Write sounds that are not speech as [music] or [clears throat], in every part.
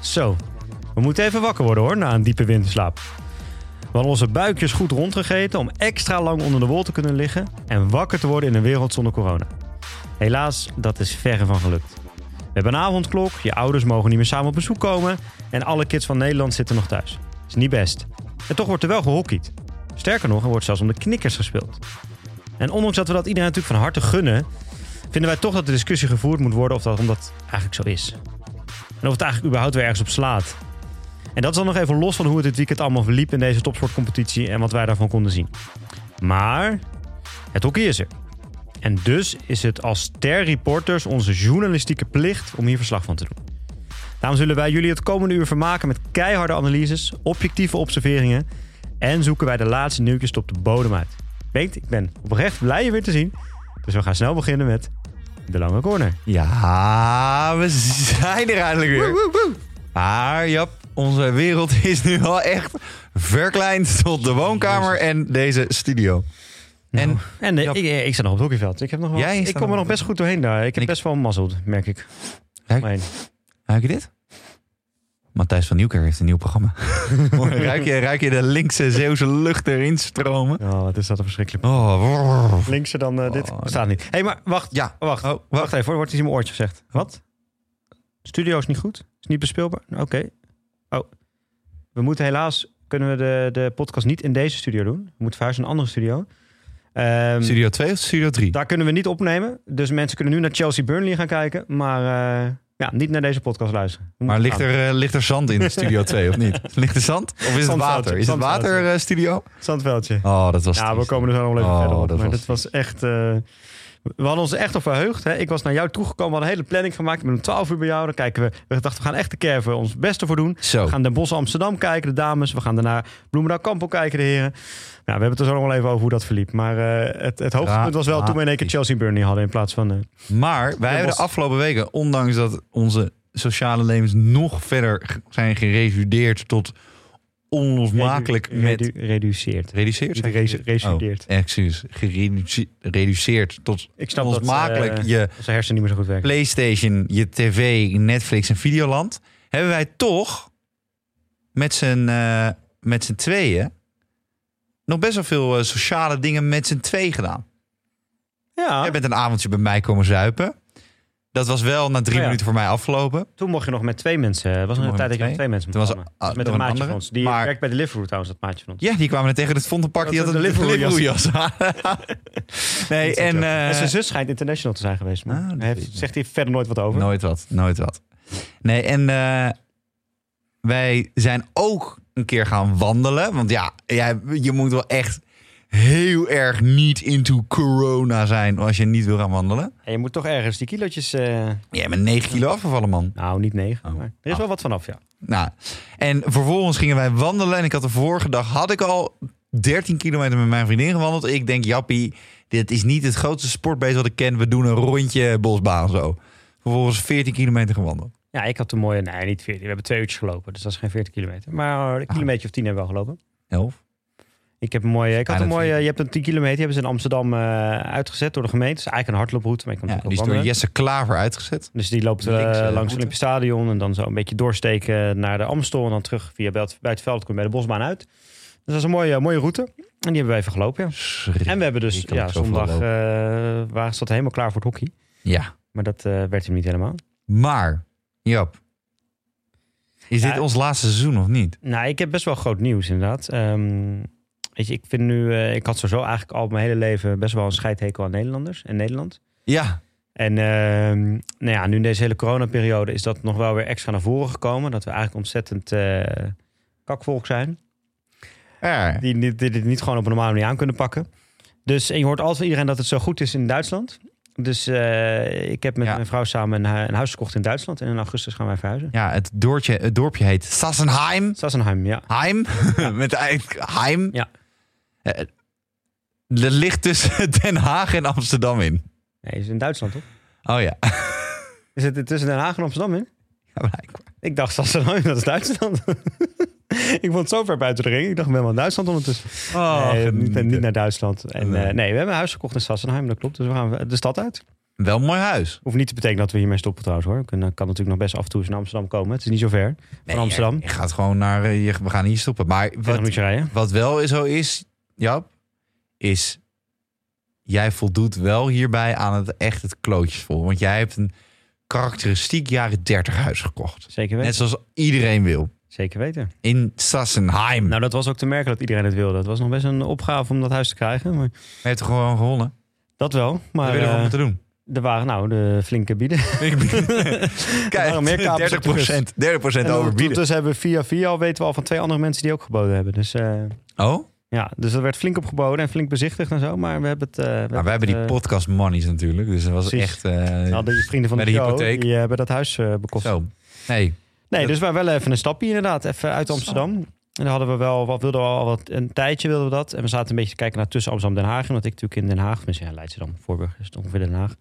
Zo, we moeten even wakker worden hoor, na een diepe winterslaap. We hadden onze buikjes goed rondgegeten om extra lang onder de wol te kunnen liggen en wakker te worden in een wereld zonder corona. Helaas, dat is verre van gelukt. We hebben een avondklok, je ouders mogen niet meer samen op bezoek komen en alle kids van Nederland zitten nog thuis. Is niet best. En toch wordt er wel gehockeyd. Sterker nog, er wordt zelfs om de knikkers gespeeld. En ondanks dat we dat iedereen natuurlijk van harte gunnen, vinden wij toch dat de discussie gevoerd moet worden of dat omdat eigenlijk zo is. En of het eigenlijk überhaupt weer ergens op slaat. En dat is dan nog even los van hoe het dit weekend allemaal verliep in deze topsportcompetitie en wat wij daarvan konden zien. Maar het hockey is er. En dus is het als ster-reporters onze journalistieke plicht om hier verslag van te doen. Daarom zullen wij jullie het komende uur vermaken met keiharde analyses, objectieve observeringen en zoeken wij de laatste nieuwtjes tot de bodem uit. Weet, ik ben oprecht blij je weer te zien. Dus we gaan snel beginnen met de lange corner. Ja, we zijn er eindelijk weer. Maar Jap, onze wereld is nu al echt verkleind tot de woonkamer en deze studio. En, en eh, Ja. ik, ik sta nog op het hockeyveld. Ik, heb nog wel, Jij ik staat kom er nog best goed doorheen daar. Ik heb ik- best wel mazzel, merk ik. Ruik, je dit? Matthijs van Nieuwkerk heeft een nieuw programma. [laughs] ruik, je, ruik je de linkse Zeeuwse lucht erin stromen? Oh, wat is dat een verschrikkelijk. Oh, Linkser dan eh, dit Oh, bestaat niet. Hé, hey, maar wacht. Ja. Wacht, Oh, wacht even hoor. Er wordt iets in mijn oortje gezegd. Wat? Studio is niet goed? Is niet bespeelbaar? Oké. Oh. We moeten helaas... Kunnen we de, de podcast niet in deze studio doen. We moeten verhuizen naar een andere studio. Ehm, Studio 2 of Studio 3? Daar kunnen we niet opnemen. Dus mensen kunnen nu naar Chelsea Burnley gaan kijken. Maar eh, ja, niet naar deze podcast luisteren. Maar ligt gaan. er, eh, ligt er zand in Studio 2 of niet? [laughs] Ligt er zand? Of is het water? Is het water eh, studio? Zandveldje. Oh, dat was Ja, we komen er zo nog wel even Oh, verder op. dat maar was dat was echt... we hadden ons echt op verheugd. Hè? Ik was naar jou toegekomen. We hadden een hele planning gemaakt. Ben om 12 uur bij jou. Dan kijken we. We dachten, we gaan echt de kerven ons beste voor doen. Zo. We gaan Den Bosch Amsterdam kijken, de dames. We gaan daarna Bloemendaal Kampel kijken, de heren. Nou, we hebben het er zo nog wel even over hoe dat verliep. Maar eh, het, het hoogtepunt was wel toen we in één keer Chelsea Burnley hadden... in plaats van... eh, Maar wij hebben Bos. de afgelopen weken, ondanks dat onze sociale levens nog verder zijn gereduceerd tot onlosmakelijk redu- met... redu- reduceerd. Reduceerd? Niet geresu- gereduceerd. Oh, excuus. Gereduce- Gereduceerd tot Ik snap dat onlosmakelijk eh, je onze hersenen niet meer zo goed werken. PlayStation, je tv, Netflix en Videoland... hebben wij toch met z'n eh, met z'n tweeën... nog best wel veel eh, sociale dingen met z'n twee gedaan. Ja, Jij bent een avondje bij mij komen zuipen. Dat was wel na drie Oh ja. minuten voor mij afgelopen. toen mocht je nog met twee mensen. Het was nog Toen een tijd dat je mocht met twee mensen was- ah, is met een een maatje andere. van ons. Die Maar- werkt bij de Deliveroo trouwens, dat maatje van ons. Ja, die kwamen er tegen het Vondelpark. Die Dat had een. Liverpool-jas aan. nee, en... eh, en zijn zus schijnt international te zijn geweest. Maar Ah, hij heeft, zegt hij verder nooit wat over. Nooit wat, nooit wat. Nee, en eh, wij zijn ook een keer gaan wandelen. Want ja, jij, je moet wel echt heel erg niet into corona zijn als je niet wil gaan wandelen. En je moet toch ergens die kilootjes... eh, Jij bent 9 kilo afgevallen, man. nou, niet negen. Oh. Maar er is wel wat vanaf, ja. Nou, en vervolgens gingen wij wandelen. En ik had de vorige dag had ik al 13 kilometer met mijn vriendin gewandeld. Ik denk, Jappie, dit is niet het grootste sportbeest wat ik ken. We doen een rondje bosbaan zo. Vervolgens 14 kilometer gewandeld. Ja, ik had een mooie... Nee, niet 14. We hebben twee uurtjes gelopen. Dus dat is geen 40 kilometer. Maar Ah. een kilometer of 10 hebben we wel gelopen. 11. Ik heb een mooie... Ik had een mooie... 14. Je hebt een 10 kilometer. Die hebben ze in Amsterdam eh, uitgezet door de gemeente. Het is eigenlijk een hardlooproute. Maar je kan Ja, natuurlijk die is door. Jesse Klaver uitgezet. Dus die loopt eh, Links, eh, langs route. het Olympisch Stadion en dan zo een beetje doorsteken naar de Amstel en dan terug via Belt- Buitenveld kom je bij de Bosbaan uit. Dus dat is een mooie, mooie route. En die hebben we even gelopen, ja. En we hebben dus ja, zondag eh waren ze helemaal klaar voor het hockey. Ja, Maar dat eh, werd hem niet helemaal. maar Jap, is Ja. dit ons laatste seizoen of niet? Nou, ik heb best wel groot nieuws inderdaad. Ehm, weet je, ik vind nu, eh, ik had sowieso eigenlijk al mijn hele leven best wel een scheidhekel aan Nederlanders en Nederland. Ja, En ehm, nou ja, nu in deze hele coronaperiode is dat nog wel weer extra naar voren gekomen. Dat we eigenlijk ontzettend eh, kakvolk zijn. ja. Die, dit niet gewoon op een normale manier aan kunnen pakken. Dus en je hoort altijd van iedereen dat het zo goed is in Duitsland. Dus eh, ik heb met Ja. mijn vrouw samen een, een huis gekocht in Duitsland. En in augustus gaan wij verhuizen. ja het, dorpje, het dorpje heet Sassenheim. Sassenheim, ja. Heim. [laughs] Met eigenlijk Heim. Ja. Eh, Er ligt tussen [laughs] Den Haag en Amsterdam in. Nee, is in Duitsland toch? Oh ja. [laughs] Is het tussen Den Haag en Amsterdam in? Ja, blijkbaar. Ik dacht Sassenheim, dat is Duitsland. [laughs] ik vond het zo ver buiten de ring. Ik dacht, ik ben wel in Duitsland ondertussen. Oh, nee, niet, niet naar Duitsland. En, Nee. nee. nee, we hebben een huis gekocht in Sassenheim, dat klopt. Dus we gaan de stad uit. Wel een mooi huis. Hoeft niet te betekenen dat we hiermee stoppen trouwens hoor. Kan, kan natuurlijk nog best af en toe eens naar Amsterdam komen. Het is niet zo ver van Amsterdam. Je, je gaat gewoon naar... eh, je- we gaan hier stoppen. Maar Wat wat wel zo is, Jap, is... Jij voldoet wel hierbij aan het echt het klootjesvol. Want jij hebt een karakteristiek jaren 30 huis gekocht. Zeker weten. Net zoals iedereen wil. Zeker weten. In Sassenheim. Nou, dat was ook te merken dat iedereen het wilde. Het was nog best een opgave om dat huis te krijgen. Maar Maar je hebt gewoon gewonnen? dat wel. Maar wil je ervan eh, moeten doen? er waren nou de flinke bieden. [laughs] Kijk, [laughs] [laughs] meer kapers op de 30%, bus. 30 En overbieden. ondertussen hebben we via via al weten we al van twee andere mensen die ook geboden hebben. Dus eh, Oh? Ja, dus er werd flink op geboden en flink bezichtigd en zo. Maar we hebben het. eh, we Nou, wij hebben die het, podcast monies natuurlijk. Dus dat was precies. echt... eh, eh, hadden die vrienden van de, de show, hypotheek. die hebben dat huis eh bekost. zo. Nee. Nee, dus we wel even een stapje inderdaad. Even uit Amsterdam. En dan hadden we wel, wat wilden we al wat, een tijdje wilden we dat. En we zaten een beetje te kijken naar tussen Amsterdam en Den Haag. Omdat ik natuurlijk in Den Haag, dus ja, Leidschendam, Voorburg is het ongeveer Den Haag,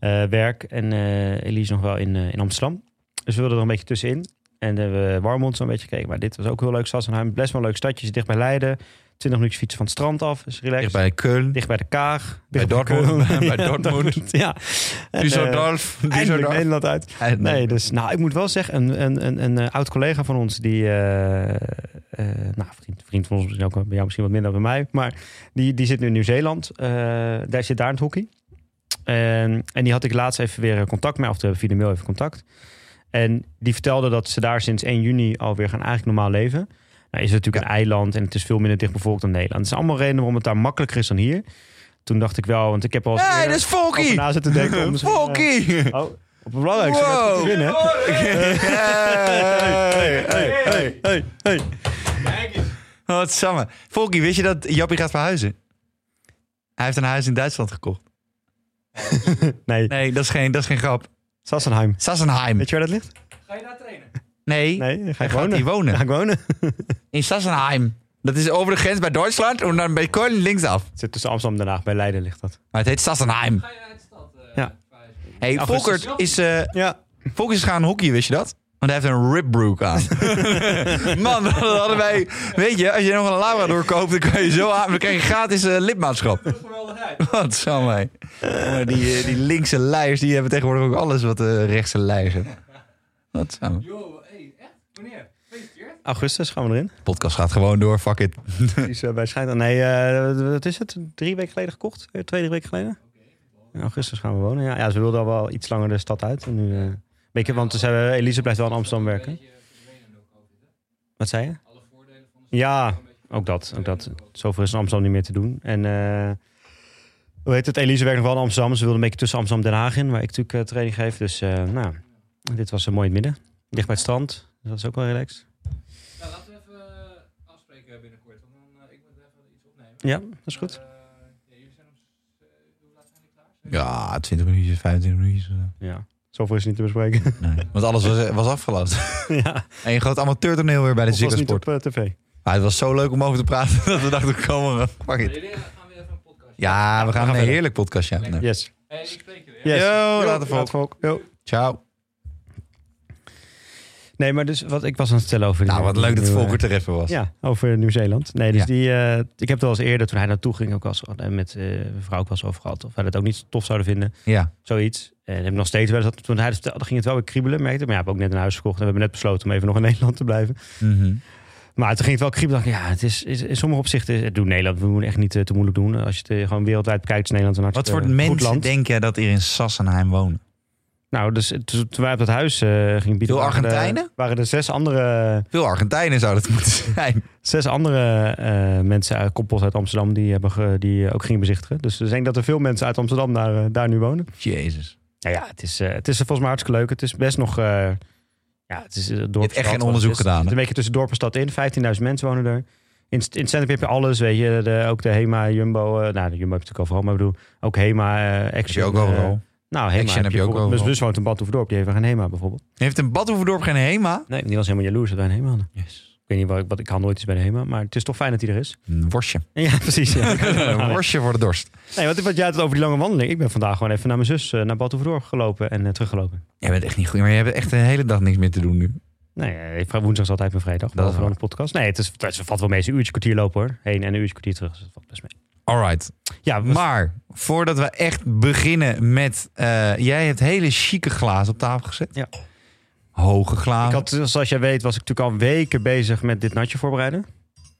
eh, werk. En eh, Elise nog wel in, eh, in Amsterdam. Dus we wilden er een beetje tussenin. En dan hebben we Warmond zo'n beetje gekeken. Maar dit was ook heel leuk. Sassenheim, best wel een leuk stadje. Zit dicht bij Leiden. 20 minuutjes fietsen van het strand af. Is relaxed. Dicht bij Köln. Dicht bij de Kaag. Bij Dortmund. Bij Dortmund. [laughs] [laughs] ja. En, eh, Düsseldorf. Eindelijk Düsseldorf. Nederland uit. Nee, dus nou, ik moet wel zeggen, een, een, een, een, eh, oud collega van ons, die, eh, eh, nou, vriend, vriend van ons, misschien ook bij jou misschien wat minder dan bij mij, maar die, die zit nu in Nieuw-Zeeland. Eh, daar zit daar in het hockey. En, en die had ik laatst even weer contact mee, of via de mail even contact. En die vertelde dat ze daar sinds 1 juni alweer gaan eigenlijk normaal leven. Nou is het natuurlijk een eiland en het is veel minder dichtbevolkt dan Nederland. Het zijn allemaal redenen waarom het daar makkelijker is dan hier. Toen dacht ik wel, want ik heb al Nee, eerder dat is na zitten denken. om eh. Oh, op het belangrijkste. Wow. Wow. winnen. Hey, hey, hey, hey, hey. Wat samen. Volky, wist je dat Jappie gaat verhuizen? Hij heeft een huis in Duitsland gekocht. Nee, Nee, dat is geen, dat is geen grap. Sassenheim. Sassenheim. Weet je waar dat ligt? Nee, Nee, ga hij je gaat wonen. hier wonen. Ga ik wonen. [laughs] In Sassenheim. Dat is over de grens bij Duitsland en dan bij Köln linksaf. Het zit tussen Amsterdam en Den Haag. Bij Leiden ligt dat. Maar het heet Sassenheim. Ja. Hey. Volkert is, eh Ja. Volkert is gaan hockeyen, wist je dat? Want hij heeft een ribbroek aan. [laughs] Man, dat hadden wij... Weet je, als je nog een Labrador koopt, dan kan je zo aan... Dan krijg je gratis eh, lidmaatschap. [laughs] Wat zo mij. Maar die, eh, die linkse leiers, die hebben tegenwoordig ook alles wat de rechtse hebben. Wat zo. Yo, hey, echt? Wanneer? Gefeliciteerd. Augustus gaan we erin. De podcast gaat gewoon door, fuck it. [laughs] Is eh, bij Schijnt. Nee, eh, wat is het? Drie weken geleden gekocht? Eh, Twee, drie weken geleden? In augustus gaan we wonen. Ja, ja ze wilden al wel iets langer de stad uit. En nu, eh, beetje, want hebben, Elise blijft wel in Amsterdam werken. Wat zei je? Alle voordelen van de Ja, ook dat. Ook dat. Zoveel is in Amsterdam niet meer te doen. En eh, hoe heet het? Elise werkt nog wel in Amsterdam. Ze wilde een beetje tussen Amsterdam en Den Haag in, waar ik natuurlijk training geef. Dus nou, dit was een mooi midden. Dicht bij het strand. Dus dat is ook wel relaxed. Nou, laten we even eh, afspreken binnenkort. Want dan, eh, ik moet even iets opnemen. Ja, dat is goed. Eh, ja, jullie zijn om... s- eh, hoe laat zijn jullie klaar? Ja, 20 minuutjes, 25 minuutjes. eh, Ja, zoveel is niet te bespreken. Nee. [laughs] Want alles was, was afgelopen. [laughs] ja, En je groot amateurtoneel weer bij de Ziggo Sport. op eh, tv. Maar het was zo leuk om over te praten [laughs] dat we dachten, kom maar, fuck it. Jullie gaan weer even een podcast. Ja, we gaan gaan een verder. heerlijk podcast, ja. Nee. Yes. Hey, ik spreek jullie. hè? yes. Yo, later, later Volk. Yo. Ciao. Nee, maar dus wat ik was aan het vertellen over... Nou, die- wat leuk dat Volker er even was. Ja, over Nieuw-Zeeland. Nee, dus Ja. die, eh, ik heb het al eens eerder, toen hij naartoe ging, ook als met eh mijn vrouw ook eens over gehad. Of wij dat ook niet tof zouden vinden. Ja. Zoiets. En heb nog steeds wel eens dat toen hij het vertelde, ging het wel weer kriebelen, merkte. Maar ja, we hebben ook net een huis gekocht en we hebben net besloten om even nog in [laughs] Nederland te blijven. Mhm. Maar toen ging het wel kriebelen. Dacht ja, het is, is in sommige opzichten, het doet Nederland, we moeten echt niet te moeilijk doen. Als je het gewoon wereldwijd bekijkt, is Nederland een Wat hartstikke voor goed mensen land. denk je dat hier in Sassenheim wonen? Nou, dus toen wij op dat huis eh, gingen bieden, Veel waren er- Argentijnen? waren er zes andere, Veel Argentijnen zou dat [laughs] moeten zijn. zes andere eh, mensen koppels uit Amsterdam die, hebben ge- die eh, ook gingen bezichtigen. Dus ik denk dat er veel mensen uit Amsterdam daar, daar nu wonen. Jezus. Ja, ja het, is, het is volgens mij hartstikke leuk. Het is best nog... ja, het is dorp. Je hebt echt geen onderzoek gedaan, Het is een beetje tussen dorp en stad in. 15.000 mensen wonen er. In, het- in het centrum heb je alles, weet je. De, ook de HEMA, Jumbo. nou, de Jumbo heb je natuurlijk overal, maar ik bedoel... Ook HEMA, Action. Heb je ook overal. Nou, HEMA Action heb je ook overal. Mijn zus woont in Bad Oeverdorp. Die heeft geen HEMA bijvoorbeeld. Heeft een Badhoevedorp geen HEMA? Nee, die was helemaal jaloers dat wij een HEMA hadden. Yes. Ik weet niet wat ik, wat ik haal nooit eens bij de HEMA. Maar het is toch fijn dat hij er is. Een worstje. [laughs] Ja, precies. Ja. [laughs] een worstje voor de dorst. nee, wat, wat jij had het over die lange wandeling. Ik ben vandaag gewoon even naar mijn zus, eh, naar Bad Oeverdorp gelopen en eh, teruggelopen. Jij bent echt niet goed, maar je hebt echt de hele dag niks meer te doen nu. Nee, eh, ik- woensdag is altijd mijn vrijdag. Dat Dat is is gewoon een podcast. Nee, het, is, het valt wel mee. Is een uurtje kwartier lopen hoor. Heen en een uurtje kwartier terug. Dus dat valt best mee. Alright. Ja, was- Maar voordat we echt beginnen met... eh, jij hebt hele chique glazen op tafel gezet. Ja. Hoge glazen. ik had, zoals jij weet, was ik natuurlijk al weken bezig met dit natje voorbereiden.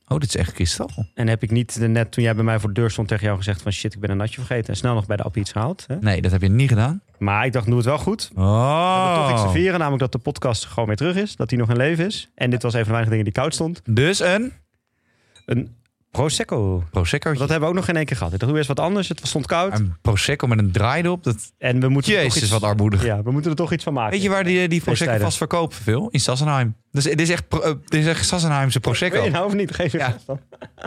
Oh, dit is echt kristal. En heb ik niet de- net toen jij bij mij voor de deur stond tegen jou gezegd van shit, ik ben een natje vergeten. En snel nog bij de appie iets gehaald. Hè? Nee, dat heb je niet gedaan. Maar ik dacht, doe het wel goed. We hebben toch iets te Oh. vieren, namelijk dat de podcast gewoon weer terug is. Dat hij nog in leven is. En dit was een van de weinige dingen die koud stond. Dus een Een Prosecco. Prosecco. Dat hebben we ook nog geen één keer gehad. Ik dacht, doe eerst wat anders. Het stond koud. Een Prosecco met een erop. Dat... En we moeten er toch Jezus, iets... wat armoedig. Ja, we moeten er toch iets van maken. Weet je waar die, die Prosecco vast verkoopt veel? In Sassenheim. Dus dit is echt, dit is echt Sassenheimse Prosecco. je nou of niet? Geef je Ja. dan.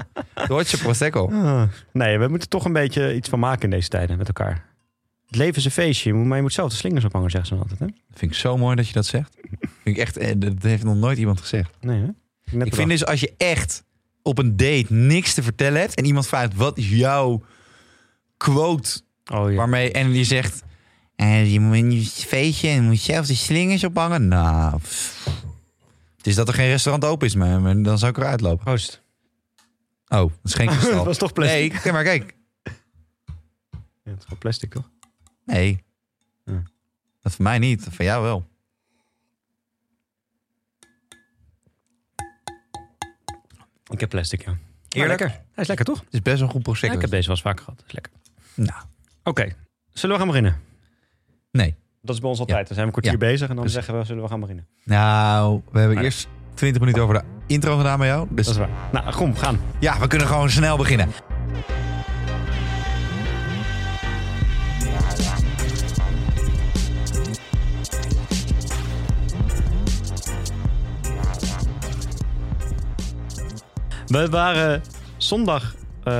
[laughs] Deutsche Prosecco. Ah, nee, we moeten toch een beetje iets van maken in deze tijden met elkaar. Het leven is een feestje, maar je moet zelf de slingers ophangen, zeggen ze dan altijd. Hè? Vind ik zo mooi dat je dat zegt. Vind ik echt, eh, dat heeft nog nooit iemand gezegd. Nee, hè? Net Ik vind dus als je echt op een date niks te vertellen hebt en iemand vraagt wat is jouw quote Oh ja. waarmee en je zegt eh, je moet een feestje en je moet zelf de slingers ophangen. Nou, pff. het is dat er geen restaurant open is, maar, dan zou ik eruit lopen. Proost. Oh, dat is geen [laughs] dat kristal. was toch plastic? Nee, kijk maar kijk. Ja, het is gewoon plastic, toch? Nee. Ja. Dat van mij niet, dat van jou wel. Ik heb plastic, ja. Eerlijk? lekker. Hij is lekker, toch? Het is best wel een goed Ja, prosecco. ik heb deze wel eens vaker gehad. Dat is lekker. Nou, Oké, zullen we gaan beginnen? nee. Dat is bij ons altijd. Dan zijn we een kwartier bezig en dan Precies. zeggen we, zullen we gaan beginnen? Nou, we hebben eerst 20 minuten over de intro gedaan bij jou. Dus Dat is waar. Nou, kom, gaan. ja, we kunnen gewoon snel beginnen. We waren zondag... eh,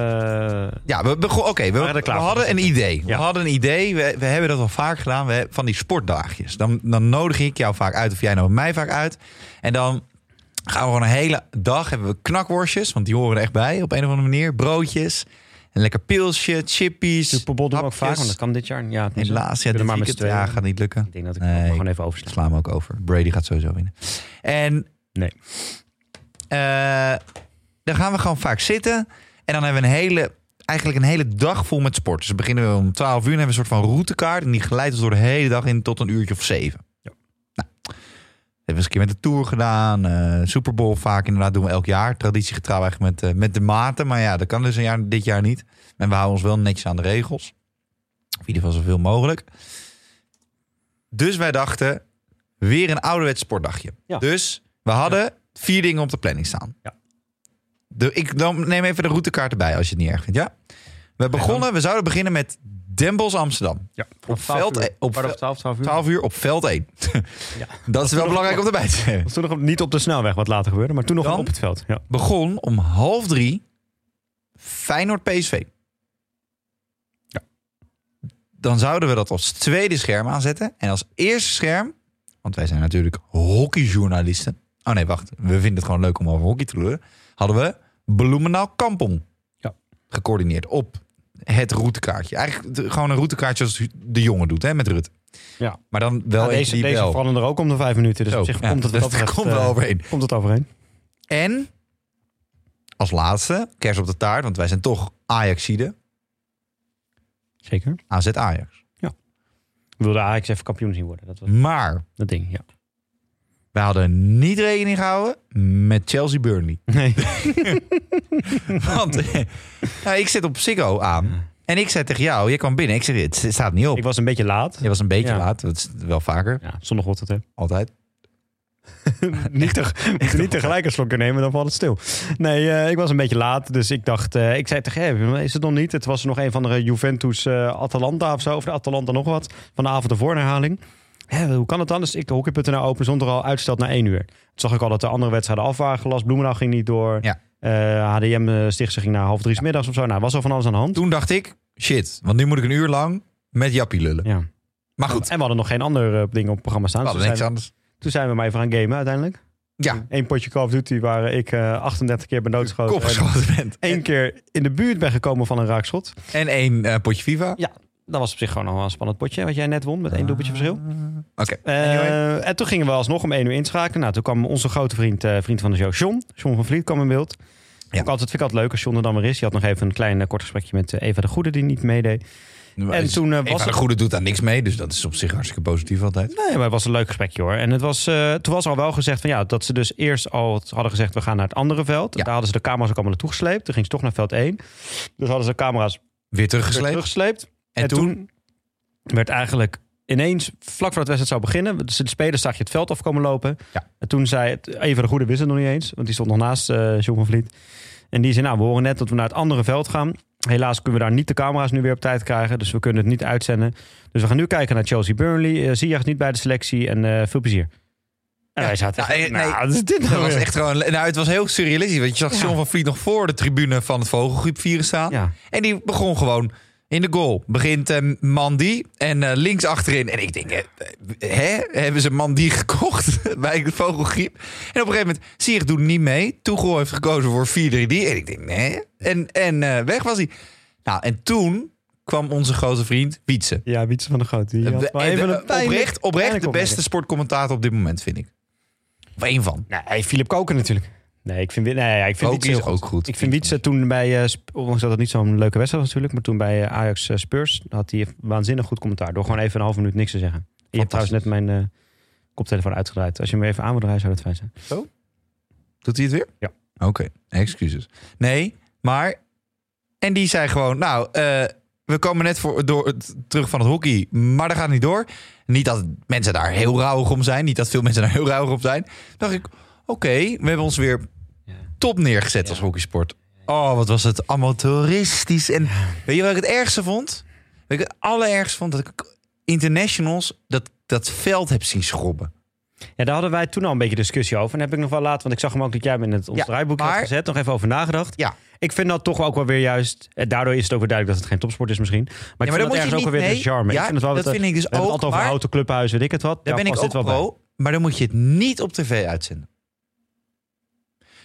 Ja, we, oké, we, er we klaar voor. hadden een idee. We hadden een idee. We, we hebben dat al vaak gedaan. We, van die sportdagjes. Dan, dan nodig ik jou vaak uit of jij nodigt mij vaak uit. En dan gaan we gewoon een hele dag hebben we knakworstjes, want die horen er echt bij op een of andere manier. Broodjes, een lekker pilsje, chippies. Super Bowl doen we ook vaak, want dat kan dit jaar. Ja, het Helaas, ja, we dit maar weekend, ja, gaat niet lukken. Ik denk dat ik Nee. gewoon even oversla. Slaan we ook over. Brady gaat sowieso winnen. En Nee. eh, dan gaan we gewoon vaak zitten. En dan hebben we een hele, eigenlijk een hele dag vol met sport. Dus dan beginnen we om 12 uur en hebben we een soort van routekaart. En die geleidt ons door de hele dag in tot een uurtje of zeven. Ja. Nou, hebben we eens een keer met de Tour gedaan. eh Super Bowl vaak inderdaad doen we elk jaar. Traditiegetrouw eigenlijk met, eh, met de maten. Maar ja, dat kan dus een jaar, dit jaar niet. En we houden ons wel netjes aan de regels. Of in ieder geval zoveel mogelijk. Dus wij dachten, weer een ouderwets sportdagje. Ja. Dus we hadden vier dingen op de planning staan. Ja. De, ik dan neem even de routekaart erbij als je het niet erg vindt. Ja? We begonnen, we zouden beginnen met Den Bosch Amsterdam. Ja, Op veld, uur. op Kwart ve- over 12, 12 uur. 12 uur op veld 1. Ja. [laughs] Dat is wel belangrijk om erbij te zeggen. Toen nog op- niet op de snelweg wat later gebeurde, maar toen nog Dan? op het veld. Ja. Begon om half drie Feyenoord PSV. Ja. Dan zouden we dat als tweede scherm aanzetten. En als eerste scherm, want wij zijn natuurlijk hockeyjournalisten. Oh nee, wacht. We vinden het gewoon leuk om over hockey te lullen. Hadden we Bloemendaal Kampong Ja. gecoördineerd op het routekaartje. Eigenlijk gewoon een routekaartje zoals de jongen doet hè, met Rut. Ja. Maar dan wel Ja, deze die deze wel. veranderen er ook om de vijf minuten. Dus Zo, op zich ja, komt het, dat wat dat betreft, komt wel eh, overheen. Komt het overheen. En als laatste, kers op de taart, want wij zijn toch Ajaxide. Zeker. AZ Ajax. We wilden Ajax even kampioen zien worden. Dat was Maar dat ding, ja. Wij hadden niet rekening gehouden met Chelsea Burnley. Nee. [laughs] Want eh, nou, ik zit op Ziggo aan. En ik zei tegen jou, je kwam binnen. Ik zei, het staat niet op. ik was een beetje laat. Je was een beetje Ja. laat. Dat is wel vaker. Ja, het, hè. Altijd. [laughs] niet, te, we [laughs] niet tegelijk een slokje nemen, dan valt het stil. Nee, eh, ik was een beetje laat. Dus ik dacht, eh, ik zei tegen hem, is het nog niet? Het was nog een van de Juventus eh, Atalanta of zo. Of de Atalanta nog wat. Van de avond ervoor een herhaling. Hè, hoe kan het dan? Dus ik hockey.nl open zonder al uitsteld naar één uur. Toen zag ik al dat de andere wedstrijden af waren gelast. Bloemendaal ging niet door. Ja. Eh, HDM eh, Stichtse ging naar half drie 's middags of zo. Nou, was al van alles aan de hand. Toen dacht ik, shit. Want nu moet ik een uur lang met Jappie lullen. Ja. Maar goed, En we hadden nog geen ander eh, ding op het programma staan. we Dus niks anders. toen zijn we maar even gaan gamen uiteindelijk. Ja, Eén potje Call of Duty waar ik eh 38 keer ben doodgeschoten. bent. één keer in de buurt ben gekomen van een raakschot. En één potje FIFA. Dat was op zich gewoon nog wel een spannend potje wat jij net won met één doelpuntje verschil. Oké. Eh, Anyway. en toen gingen we alsnog om één uur inschakelen. Nou, toen kwam onze grote vriend, eh, vriend van de show, John. John van Vliet kwam in beeld. Ja. Ook altijd, vind ik altijd leuk als John er dan weer is. Je had nog even een klein eh, kort gesprekje met Eva de Goede, die niet meedeed. En toen was Eva de. Goede doet daar niks mee, dus dat is op zich hartstikke positief altijd. Nee, maar het was een leuk gesprekje hoor. En het was, eh, toen was al wel gezegd van ja, dat ze dus eerst al hadden gezegd we gaan naar het andere veld. Ja. Daar hadden ze de camera's ook allemaal naartoe gesleept. Toen ging ze toch naar veld 1. Dus hadden ze de camera's Weer weer teruggesleept. teruggesleept. En En, toen? toen? werd eigenlijk ineens, vlak voordat de wedstrijd zou beginnen, dus de spelers zag je het veld afkomen lopen. Ja. En toen zei het, even de goede wist het nog niet eens, want die stond nog naast eh John van Vliet. En die zei, nou, we horen net dat we naar het andere veld gaan. Helaas kunnen we daar niet de camera's nu weer op tijd krijgen, dus we kunnen het niet uitzenden. Dus we gaan nu kijken naar Chelsea Burnley. Uh, Ziyech niet bij de selectie en eh, veel plezier. En Ja. wij zaten Nou, echt, eh, nee. nou, is dit nou was echt gewoon, nou, het was heel surrealistisch. Want je zag Ja. John van Vliet nog voor de tribune van het Vogelgroep vieren staan. En die begon gewoon in de goal. Begint eh, Mandy en eh, links achterin. En ik denk, eh, hè? Hebben ze Mandy [laughs] gekocht bij de Vogelgriep? En op een gegeven moment, Sier doet niet mee. Toegel heeft gekozen voor 4-3-3. En ik denk, nee. En, en eh, weg was hij. Nou, en toen kwam onze grote vriend Wietse. Ja, Wietse van de Groot. Die had wel En even de- een pijnlijk- oprecht, oprecht de beste sportcommentator op dit moment, vind ik. Of één van. Nee, Philip Koken natuurlijk. Nee, ik vind, nee, ja, ik vind Wietse ook goed. Ik vind Wietse toen bij, Sp- ondanks dat het niet zo'n leuke wedstrijd was natuurlijk, maar toen bij eh, Ajax eh, Spurs had hij waanzinnig goed commentaar. Door gewoon even een half minuut niks te zeggen. Je hebt trouwens net mijn koptelefoon uitgedraaid. Als je hem even aan wil draaien, zou dat fijn zijn. Doet hij het weer? Ja. Oké, excuses. Nee, maar... En die zei gewoon, nou, we komen net voor, door, terug van het hockey, maar dat gaat niet door. Niet dat mensen daar heel rauwig om zijn. Niet dat veel mensen daar heel rauwig om zijn. dacht ik, oké, we hebben ons weer Ja. top neergezet als hockeysport. Oh, wat was het amateuristisch. En weet je wat ik het ergste vond? Weet je, het allerergste vond dat ik internationals dat, dat veld heb zien schrobben. Ja, daar hadden wij toen al een beetje discussie over. En heb ik nog wel later, want ik zag hem ook dat jij hem in het ons Ja, draaiboek maar- had gezet. Nog even over nagedacht. Ja. Ik vind dat toch ook wel weer juist. eh, Daardoor is het ook weer duidelijk dat het geen topsport is misschien. Maar ik maar vind dat moet je ergens ook wel weer nee, de charme. ja, ik vind het wel dat vind ik dus we hebben ook, het altijd over maar- houten clubhuis, weet ik het wat. Daar ben ik ook dit wel bij. maar dan moet je het niet op tv uitzenden.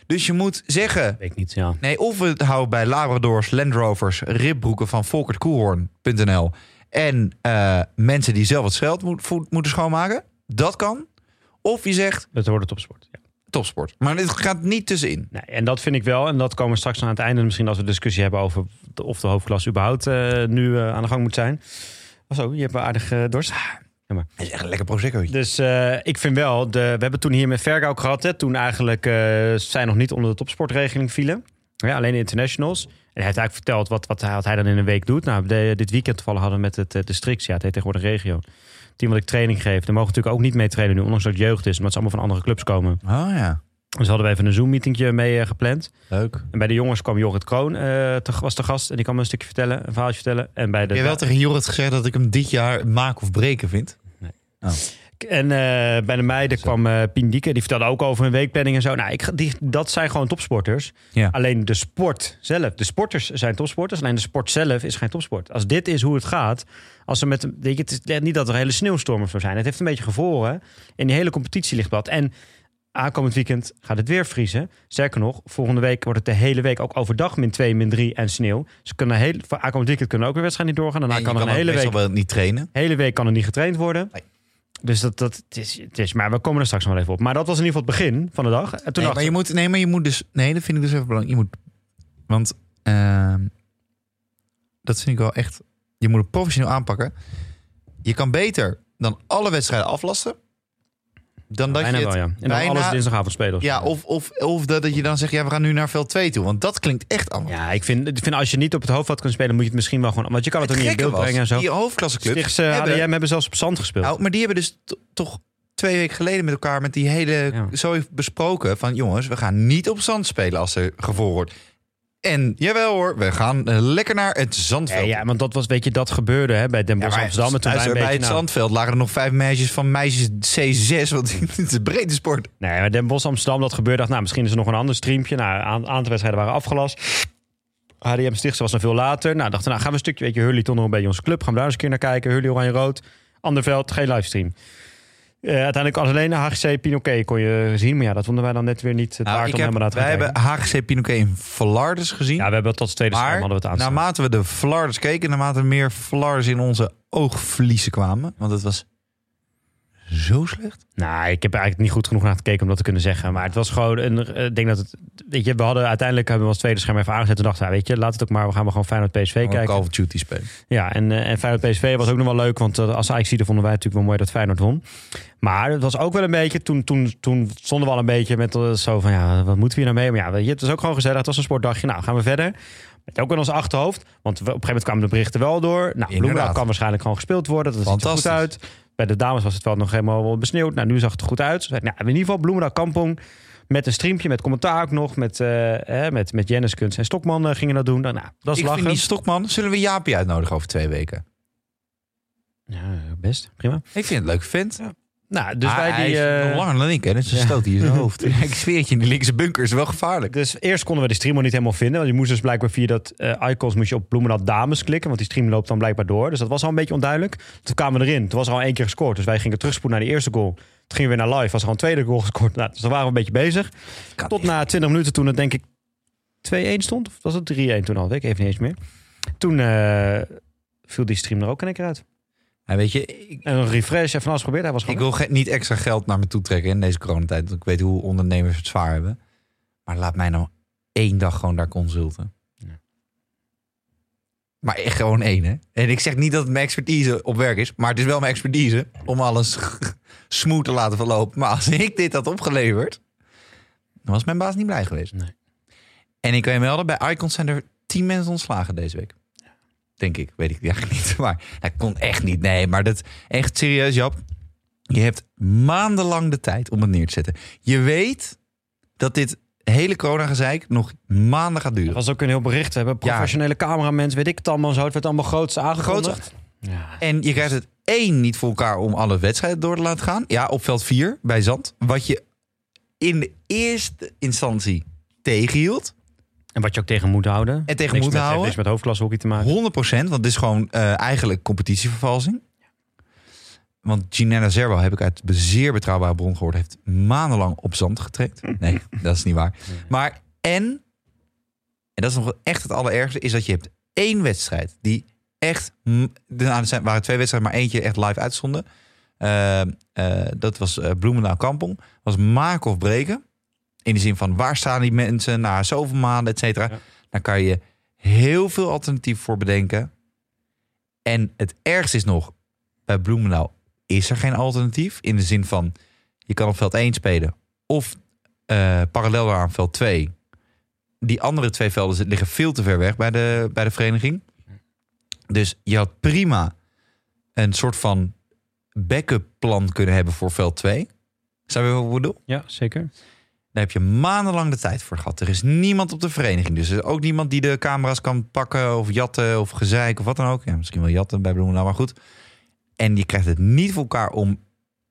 Dus je moet zeggen, Weet ik niet, ja. nee, of we het houden bij Labradors, Land Rovers, ribbroeken van volkertkoelhoorn.nl en eh, mensen die zelf het scheld moet, moeten schoonmaken. Dat kan. Of je zegt Het wordt topsport. Ja. topsport. Maar het gaat niet tussenin. Nee, en dat vind ik wel. En dat komen we straks aan het einde. Misschien als we discussie hebben over of de hoofdklasse überhaupt eh, nu eh, aan de gang moet zijn. Oh zo, je hebt wel aardig eh, dorst. Het is echt een lekker proseccootje. Dus eh, ik vind wel, de, we hebben toen hier met Verga ook gehad. Hè, toen eigenlijk eh, zij nog niet onder de topsportregeling vielen. Ja, alleen de internationals. En hij heeft eigenlijk verteld wat, wat, hij, wat hij dan in een week doet. Nou, de- dit weekend toevallig hadden we met het, eh, de Strix. Ja, het heet tegenwoordig regio. Team wat ik training geef. Daar mogen natuurlijk ook niet mee trainen nu. Ondanks dat het jeugd is. Omdat ze allemaal van andere clubs komen. Oh ja, Dus hadden we even een Zoom-meetingje mee eh, gepland. leuk. En bij de jongens kwam Jorrit Kroon, eh, te, was de gast. En die kwam me een stukje vertellen, een verhaaltje vertellen. En bij de Heb je wel tegen Jorrit gezegd dat ik hem dit jaar maken of breken vind? En eh, bij de meiden kwam eh Pien Dieke. Die vertelde ook over een weekplanning en zo. Nou, ik, die, dat zijn gewoon topsporters. Ja. Alleen de sport zelf. De sporters zijn topsporters. Alleen de sport zelf is geen topsport. Als dit is hoe het gaat. Als ze met, weet je, het is niet dat er hele sneeuwstorm of zo zijn. Het heeft een beetje gevroren. En die hele competitie ligt plat. En aankomend weekend gaat het weer vriezen. Sterker nog, volgende week wordt het de hele week ook overdag min 2, min 3 en sneeuw. Ze kunnen heel, voor aankomend weekend kunnen ook weer wedstrijden niet doorgaan. Daarna En kan er een hele week wel niet trainen. hele week kan er niet getraind worden. Nee. Dus dat, dat het is, het is, maar we komen er straks nog wel even op. Maar dat was in ieder geval het begin van de dag. En toen Nee, dacht maar je moet, nee, maar je moet dus. Nee, dat vind ik dus even belangrijk. Je moet. Want. ehm, dat vind ik wel echt. Je moet het professioneel aanpakken. Je kan beter dan alle wedstrijden aflasten. Dan dat bijna je. wel, Het, ja. En dan bijna- alles dinsdagavond spelen. ja, of, of, of dat, dat je dan zegt, ja, we gaan nu naar veld 2 toe. Want dat klinkt echt allemaal. Ja, ik vind, ik vind als je niet op het hoofdveld kunt spelen, moet je het misschien wel gewoon... Want je kan het, ook niet in beeld brengen en zo. Die hoofdklasseclubs Stichtse hebben, hebben zelfs op zand gespeeld. Nou, maar die hebben dus to- toch twee weken geleden met elkaar met die hele Ja. zo besproken van jongens, we gaan niet op zand spelen als er gevoel wordt. En jawel hoor, we gaan eh, lekker naar het ja, zandveld. ja, want dat was, weet je, dat gebeurde hè, bij Den Ja, Bosch maar Amsterdam. En toen een bij beetje, het nou, zandveld lagen er nog vijf meisjes van meisjes C6, want [laughs] het is een brede sport. Nee, maar Den Bosch Amsterdam, dat gebeurde. dacht, Nou, misschien is er nog een ander streampje. Nou, een aantal wedstrijden waren afgelast. HDM Stichtse was nog veel later. Nou, dachten nou gaan we een stukje, weet je, Hurley toch nog een beetje onze club. Gaan we daar eens een keer naar kijken. Hurley Oranje-Rood. Ander veld, geen livestream. Eh, uiteindelijk als alleen HGC Pinoquet kon je zien. Maar ja, dat vonden wij dan net weer niet het Nou, waard om helemaal naar te wij hebben. HGC Pinoquet in Flardes gezien. Ja, we hebben tot het tweede scherm hadden we het aanstaan. naarmate we de Flardes keken, naarmate er meer Flardes in onze oogvliezen kwamen. Want het was zo slecht? Nou, ik heb er eigenlijk niet goed genoeg naar gekeken om dat te kunnen zeggen. Maar het was gewoon een. eh, Ik denk dat het. Weet je, we hadden uiteindelijk hebben we ons tweede scherm even aangezet. En dachten, weet je, laat het ook maar. We gaan maar gewoon Feyenoord PSV kijken. Call of Duty spelen. Ja, en, eh en Feyenoord PSV was ook nog wel leuk. Want eh, als Ajax vonden wij natuurlijk wel mooi dat Feyenoord won. Maar het was ook wel een beetje. Toen, toen, toen stonden we al een beetje met zo van. Ja, wat moeten we hier nou mee? Maar ja, weet je, het was ook gewoon gezellig. Het was een sportdagje. Nou, gaan we verder. Met ook in ons achterhoofd. Want op een gegeven moment kwamen de berichten wel door. Nou, Bloemendaal kan waarschijnlijk gewoon gespeeld worden. Dat ziet er goed uit. Bij de dames was het wel nog helemaal besneeuwd. Nou, nu zag het er goed uit. Nou, in ieder geval Bloemendaal Kampong. Met een streampje, met commentaar ook nog. Met, eh, met, met Jennis Kunst en Stokman eh, gingen dat doen. Nou, nou, dat is Ik lachen. vind die Stokman, zullen we Jaapie uitnodigen over twee weken? Ja, best. Prima. Ik vind het leuk vent. Nou, dus Ah, wij hij die... is eh, nog langer dan ik, hè? Dus een ja. stoot hier in zijn [laughs] hoofd. ik zweer het je, in de linkse bunker is wel gevaarlijk. Dus eerst konden we de stream nog niet helemaal vinden. Want je moest dus blijkbaar via dat eh, icons moest je op Bloemendaal Dames klikken. Want die stream loopt dan blijkbaar door. Dus dat was al een beetje onduidelijk. Toen kwamen we erin. Toen was er al één keer gescoord. Dus wij gingen terugspoelen naar die eerste goal. Toen gingen we weer naar live. Was er al een tweede goal gescoord. Nou, dus dan waren we een beetje bezig. Kan Tot echt. na 20 minuten toen het denk ik 2-1 stond. Of was het 3-1 toen al? Weet ik even niet eens meer. Toen eh, viel die stream er ook in één keer uit. Ja, weet je, ik, En een refresh, even alles geprobeerd. Hij was ik wil niet extra geld naar me toe trekken in deze coronatijd. Want ik weet hoe ondernemers het zwaar hebben. Maar laat mij nou één dag gewoon daar consulten. Ja. Maar echt gewoon één, hè? En ik zeg niet dat het mijn expertise op werk is. Maar het is wel mijn expertise om alles [laughs] smooth te laten verlopen. Maar als ik dit had opgeleverd, dan was mijn baas niet blij geweest. Nee. En ik kan je melden, bij Icons zijn er tien mensen ontslagen deze week. Denk ik, weet ik eigenlijk niet. [laughs] Maar dat kon echt niet. Nee, maar dat echt serieus, Jap. Je hebt maandenlang de tijd om het neer te zetten. Je weet dat dit hele corona-gezeik nog maanden gaat Dat duren. was ook een heel bericht. We hebben professionele cameramensen, weet ik het allemaal zo. Het werd allemaal groots aangekondigd. Ja. En je krijgt het één niet voor elkaar om alle wedstrijden door te laten gaan. Ja, op veld 4 bij Zand. Wat je in de eerste instantie tegenhield. En wat je ook tegen moet houden. En tegen moet met, houden. Niks met hoofdklasse hockey te maken. 100% want het is gewoon eh, eigenlijk competitievervalsing. Want Ginella Zerbo, heb ik uit een zeer betrouwbare bron gehoord, heeft maandenlang op zand getraind. [laughs] Nee, dat is niet waar. Maar en, en dat is nog echt het allerergste, is dat je hebt één wedstrijd die echt, er zijn- waren twee wedstrijden, maar eentje echt live uitstonden. Eh, eh, dat was eh Bloemendaal Kampong. was maken of breken. In de zin van waar staan die mensen na zoveel maanden, et cetera. Ja. Dan kan je heel veel alternatieven voor bedenken. En het ergste is nog, bij Bloemendaal is er geen alternatief. In de zin van, je kan op veld 1 spelen. Of eh, parallel aan veld 2. Die andere twee velden liggen veel te ver weg bij de, bij de vereniging. Dus je had prima een soort van backup plan kunnen hebben voor veld 2. Zou je wat ik bedoel? Ja, zeker. Daar heb je maandenlang de tijd voor gehad. Er is niemand op de vereniging. Dus er is ook niemand die de camera's kan pakken of jatten of gezeik of wat dan ook. Ja, misschien wel jatten bij Bloemendaal, maar goed. En je krijgt het niet voor elkaar om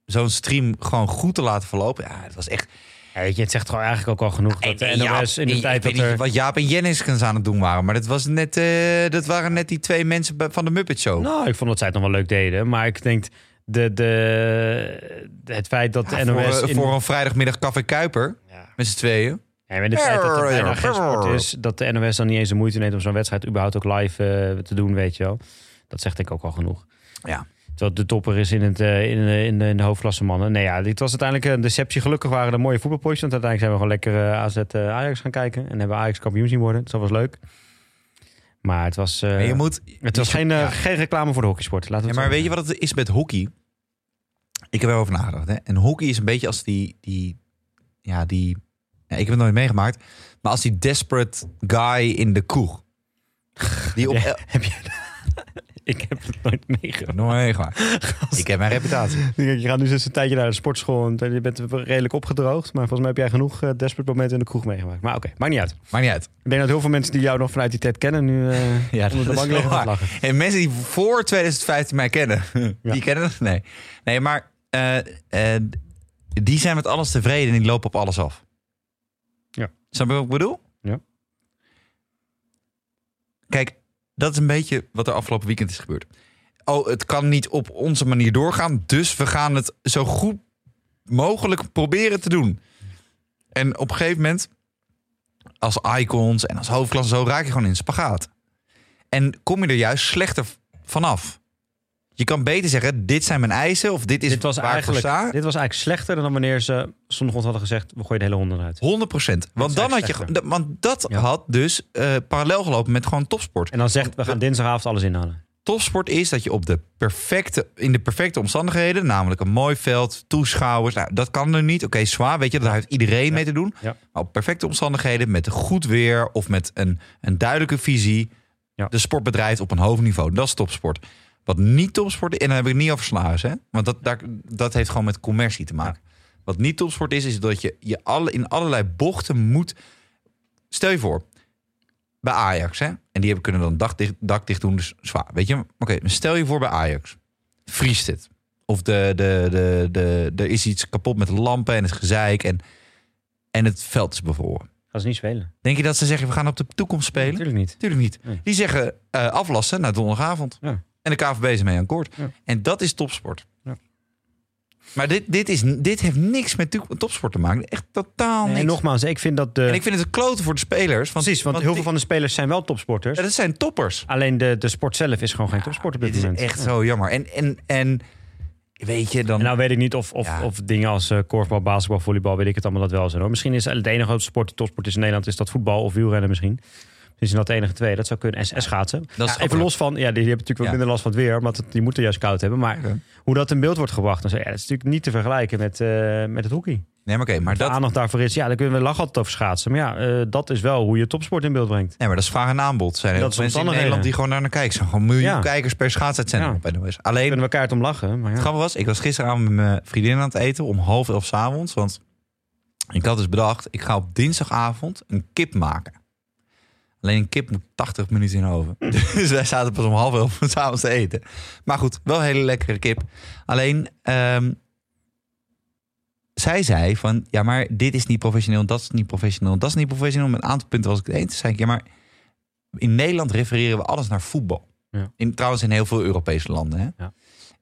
zo'n stream gewoon goed te laten verlopen. Ja, het was echt... Ja, weet je, het zegt gewoon eigenlijk ook al genoeg. dat de En Jaap- NOS in de tijd dat er... wat Jaap en Jenniskens aan het doen waren. Maar dat, was net, eh, dat waren net die twee mensen van de Muppet Show. Nou, ik vond dat zij het nog wel leuk deden. Maar ik denk, de, de, het feit dat Ja, de NOS... voor, in- voor een vrijdagmiddag Café Kuiper. Met z'n tweeën. Ja, maar het feit dat er bijna geen sport is, dat de NOS dan niet eens de moeite neemt om zo'n wedstrijd überhaupt ook live eh, te doen, weet je wel. Dat zegt ik ook al genoeg. Ja. Terwijl de topper is in, het, eh, in, de, in, de, in de hoofdklasse mannen. Nee, ja, dit was uiteindelijk een deceptie. Gelukkig waren er mooie voetbalpotjes. Want uiteindelijk zijn we gewoon lekker eh, AZ Ajax gaan kijken. En hebben Ajax kampioen zien worden. Dus dat was leuk. Maar het was, Maar je moet, het was geen, Ja. geen reclame voor de hockeysport. Laten we Ja, maar weet je wat het is met hockey? Ik heb erover nagedacht. Hè? En hockey is een beetje als die, die, ja, die, ja, ik heb het nooit meegemaakt, maar als die desperate guy in de kroeg. Die op, Ja, heb je... [laughs] ik heb het nooit meegemaakt. nooit meegemaakt. Ik heb mijn reputatie. [laughs] Je gaat nu eens een tijdje naar de sportschool en je bent redelijk opgedroogd. Maar volgens mij heb jij genoeg eh, desperate momenten in de kroeg meegemaakt. Maar oké, maakt niet uit. Maar niet uit. Ik denk dat heel veel mensen die jou nog vanuit die tijd kennen nu eh [laughs] Ja, onder de bank liggen te lachen. En mensen die voor 2015 mij kennen, Ja. die kennen het? Nee. Nee, maar eh, die zijn met alles tevreden en die lopen op alles af. Snap je wat ik bedoel? Ja. Kijk, dat is een beetje wat er afgelopen weekend is gebeurd. Oh, het kan niet op onze manier doorgaan, dus we gaan het zo goed mogelijk proberen te doen. En op een gegeven moment, als icons en als hoofdklasse zo, raak je gewoon in spagaat. En kom je er juist slechter vanaf. Je kan beter zeggen, dit zijn mijn eisen of dit is dit, was waar eigenlijk, dit was eigenlijk slechter dan wanneer ze zondagochtend hadden gezegd... we gooien de hele honden eruit. 100 procent. Want dan had je, want dat Ja. had dus eh, parallel gelopen met gewoon topsport. En dan zegt, we gaan dinsdagavond alles inhalen. Topsport is dat je op de perfecte, in de perfecte omstandigheden, namelijk een mooi veld, toeschouwers, nou, dat kan er niet. Oké, zwaar, weet je, daar heeft iedereen mee te doen. Ja. Maar op perfecte omstandigheden, met goed weer of met een, een duidelijke visie, de sport bedrijft op een hoog niveau. Dat is topsport. Wat niet topsport is, en dan heb ik het niet over salaris, hè? Want dat, daar, dat heeft gewoon met commercie te maken. Wat niet topsport is, is dat je, je alle, in allerlei bochten moet. Stel je voor, bij Ajax, hè? En die hebben kunnen dan dak dicht, dak dicht doen, dus zwaar. Weet je, oké, stel je voor bij Ajax. Vriest het. Of de, de, de, de, er is iets kapot met de lampen en het gezeik en, en het veld is bevroren. Gaan ze niet spelen. Denk je dat ze zeggen, we gaan op de toekomst spelen? Natuurlijk niet. Natuurlijk niet. Nee. Die zeggen eh, aflassen naar donderdagavond. Ja. En de KVB is mee akkoord. Ja. En dat is topsport. Ja. Maar dit, dit, is, dit heeft niks met to- topsport te maken. Echt totaal Nee, niks. en nogmaals, ik vind dat de... En ik vind het een klote voor de spelers. Want, Precies, want heel die- veel van de spelers zijn wel topsporters. ja, dat zijn toppers. Alleen de, de sport zelf is gewoon geen topsport op dit Dit is moment. echt zo jammer. En, en, en weet je, dan... En nou weet ik niet of, of, of dingen als eh, korfbal, basketbal, volleybal, weet ik het allemaal dat wel zijn. Hoor. Misschien is het enige sport, die topsport is in Nederland, is dat voetbal of wielrennen misschien. De enige twee. Dat zou kunnen. En, en schaatsen. Ja, even los van, ja, die, die hebben natuurlijk Ja. minder last van het weer, want die moeten juist koud hebben. Maar hoe dat in beeld wordt gebracht, dan ja, dat is natuurlijk niet te vergelijken met, eh, met het hockey. Nee, maar oké, maar De dat, aandacht daarvoor is, ja, dan kunnen we lachen altijd over schaatsen. Maar ja, eh, dat is wel hoe je topsport in beeld brengt. nee, maar dat is vraag en aanbod. Zijn er Dat mensen in. Nederland die gewoon naar naar kijken. Zijn gewoon miljoen Ja. kijkers per schaatsuitzending Ja. Alleen, kunnen we elkaar om lachen. Maar ja. Het grappige was, ik was gisteravond met mijn vriendin aan het eten om half elf 's avonds. Want ik had dus bedacht, ik ga op dinsdagavond een kip maken. Alleen een kip moet 80 minuten in de oven. [laughs] Dus wij zaten pas om half elf 's avonds te eten. Maar goed, wel een hele lekkere kip. Alleen, ehm, zij zei van, ja maar dit is niet professioneel, dat is niet professioneel, dat is niet professioneel. Met een aantal punten was ik het eens. Toen zei ik, ja maar in Nederland refereren we alles naar voetbal. Ja. In, trouwens in heel veel Europese landen. Hè? Ja.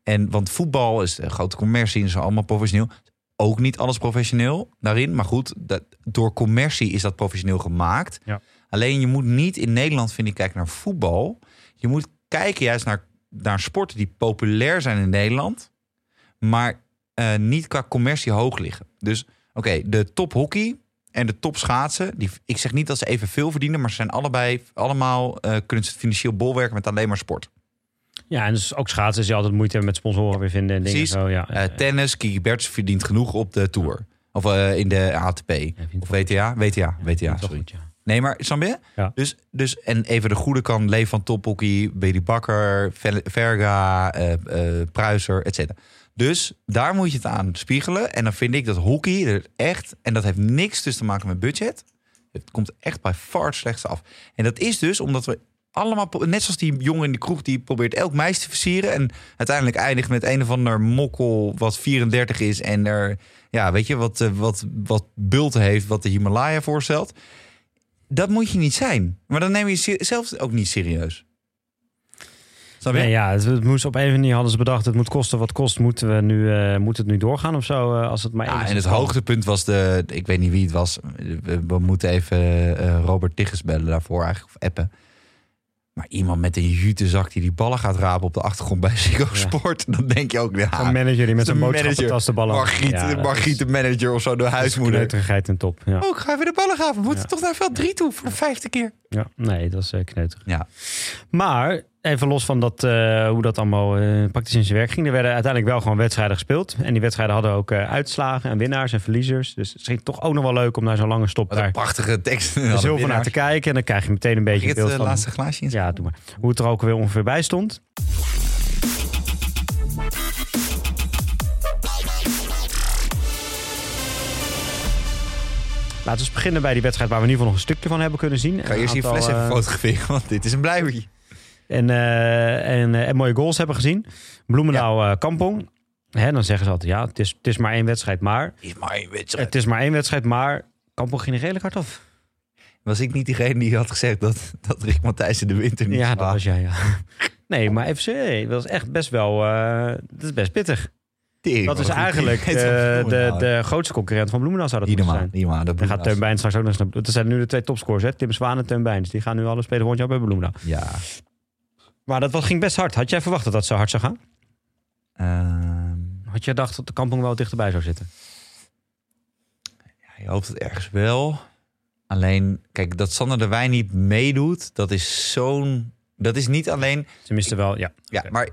En want voetbal is een grote commercie en is allemaal professioneel. Ook niet alles professioneel daarin. Maar goed, dat, door commercie is dat professioneel gemaakt. Ja. Alleen je moet niet in Nederland, vind ik, kijken naar voetbal. Je moet kijken juist naar, naar sporten die populair zijn in Nederland. Maar eh, niet qua commercie hoog liggen. Dus oké, de top hockey en de top schaatsen. Die, ik zeg niet dat ze evenveel verdienen. Maar ze zijn allebei allemaal eh, kunnen ze financieel bolwerken met alleen maar sport. Ja, en dus ook schaatsen is je altijd moeite hebben met sponsoren weer vinden en dingen. Zo, ja. Eh, tennis, Kiki Bertens verdient genoeg op de Tour. Of in de ATP. Ja, Of WTA? WTA, WTA, sorry. goed, ja. Nee, maar snap je? Ja. Dus, dus, en even de goede kan Leef van Tophockey, Bailey Bakker, Verga, eh eh, Pruiser, et cetera. Dus daar moet je het aan spiegelen. En dan vind ik dat hockey er echt, en dat heeft niks dus te maken met budget. Het komt echt bij far het slechtste af. En dat is dus omdat we allemaal, net zoals die jongen in de kroeg, die probeert elk meisje te versieren. En uiteindelijk eindigt met een of ander mokkel wat 34 is. En er, ja, weet je, wat, eh, wat, wat bulten heeft, wat de Himalaya voorstelt. Dat moet je niet zijn. Maar dan neem je je zelf ook niet serieus. Nee, ja, het, het moest op een manier hadden ze bedacht, het moet kosten wat kost, moeten we nu, eh, moet het nu doorgaan of zo, eh, als het maar Ja, en het kan. hoogtepunt was de, ik weet niet wie het was. We, we moeten even eh, Robert Tigges bellen daarvoor eigenlijk, of appen. Maar iemand met een jutezak die die ballen gaat rapen op de achtergrond bij Ziggo Sport. [laughs] Dan denk je ook, ja, Een manager die met zijn de boodschappentas de ballen... Margriet, Ja, Margriet de manager of zo, de is- huismoeder. kneuterigheid en top, ja. Oh, ik ga even de ballen gaan. We moeten Ja. toch naar veld 3 toe voor de vijfde keer. ja. Nee, dat is uh, kneuterig. Ja. Maar even los van dat, eh, hoe dat allemaal eh, praktisch in zijn werk ging. Er werden uiteindelijk wel gewoon wedstrijden gespeeld. En die wedstrijden hadden ook eh, uitslagen en winnaars en verliezers. Dus het is toch ook nog wel leuk om naar zo'n lange stop daar prachtige tekst. er zilver naar te kijken. En dan krijg je meteen een beetje het beeld van laatste glaasje in? ja, doe maar. hoe het er ook weer ongeveer bij stond. Laten we eens beginnen bij die wedstrijd waar we in ieder geval nog een stukje van hebben kunnen zien. Ik ga eerst die fles even fotograferen, want dit is een blijvertje. En, eh, en, eh, en mooie goals hebben gezien. Bloemendaal eh Kampong. Hè, dan zeggen ze altijd, ja, het is, het is maar één wedstrijd, maar... Is maar een wedstrijd. Het is maar één wedstrijd, maar Kampong ging er redelijk hard af. Was ik niet diegene die had gezegd dat, dat Rick Matthijssen de winter niet Ja, dat was jij, ja. [laughs] Nee, maar FC, dat is echt best wel... eh, dat is best pittig. Dat is eigenlijk [laughs] de, Het de, de grootste concurrent van Bloemendaal zou dat Niet moeten zijn. Dat Dan gaat Teun Bijns straks ook nog eens naar... Dat zijn nu de twee topscorers, hè? Tim Zwaan en Teun Bijns. Die gaan nu alle spelen jaar bij Bloemendaal. Ja. Maar dat was, ging best hard. Had jij verwacht dat dat zo hard zou gaan? Ehm, Had je gedacht dat de kampong wel dichterbij zou zitten? ja, je hoopt het ergens wel. Alleen, kijk, dat Sander de Wijn niet meedoet, dat is zo'n... Dat is niet alleen... Ze misten wel, ja. Ja, maar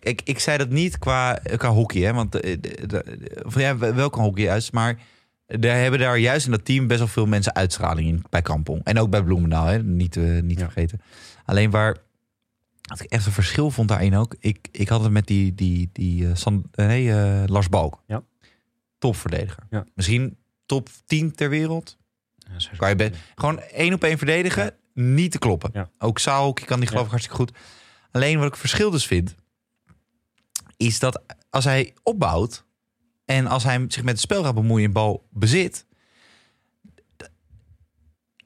ik, ik zei dat niet qua, qua hockey, hè. Want de, de, de- of ja, wel kan hockey juist, maar... Daar hebben daar juist in dat team best wel veel mensen uitstraling in bij Kampong. En ook bij Bloemendaal, hè? niet, eh, niet Ja. vergeten. Alleen waar wat ik echt een verschil vond daarin ook. Ik, ik had het met die, die, die eh, San, eh, nee, eh, Lars Balk. Ja. Topverdediger. Ja. Misschien top 10 ter wereld. Ja, zo- Kan je be- gewoon één op één verdedigen, niet te kloppen. Ook zaalhockey kan die geloof ik hartstikke goed. Alleen wat ik verschil dus vind, is dat als hij opbouwt en als hij zich met het spel gaat bemoeien en bal bezit,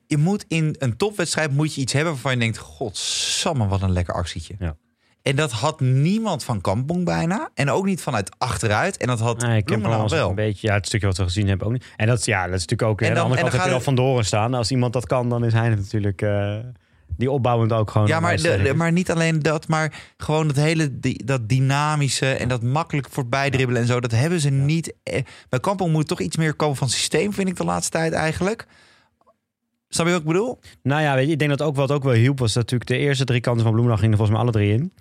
je moet in een topwedstrijd moet je iets hebben waarvan je denkt, godsamme, wat een lekker actietje. Ja. En dat had niemand van Kampong bijna. En ook niet vanuit achteruit. En dat had Nee, Bloemendaal wel een beetje. Ja, het stukje wat we gezien hebben ook niet. En dat, is- ja, dat is natuurlijk ook. En En aan de dan- andere kant dan heb je gaat al vandoren staan. Als iemand dat kan, dan is hij natuurlijk. eh, die opbouwend ook gewoon. Ja, maar, de- de- maar niet alleen dat, maar gewoon dat hele dat dynamische en dat makkelijk voorbij dribbelen en zo. Dat hebben ze niet. eh, Bij Kampong moet toch iets meer komen van systeem, vind ik de laatste tijd eigenlijk. Snap je wat ik bedoel? Nou ja, weet je, ik denk dat ook wat ook wel hielp was natuurlijk de eerste drie kansen van Bloemendag gingen volgens mij alle drie in.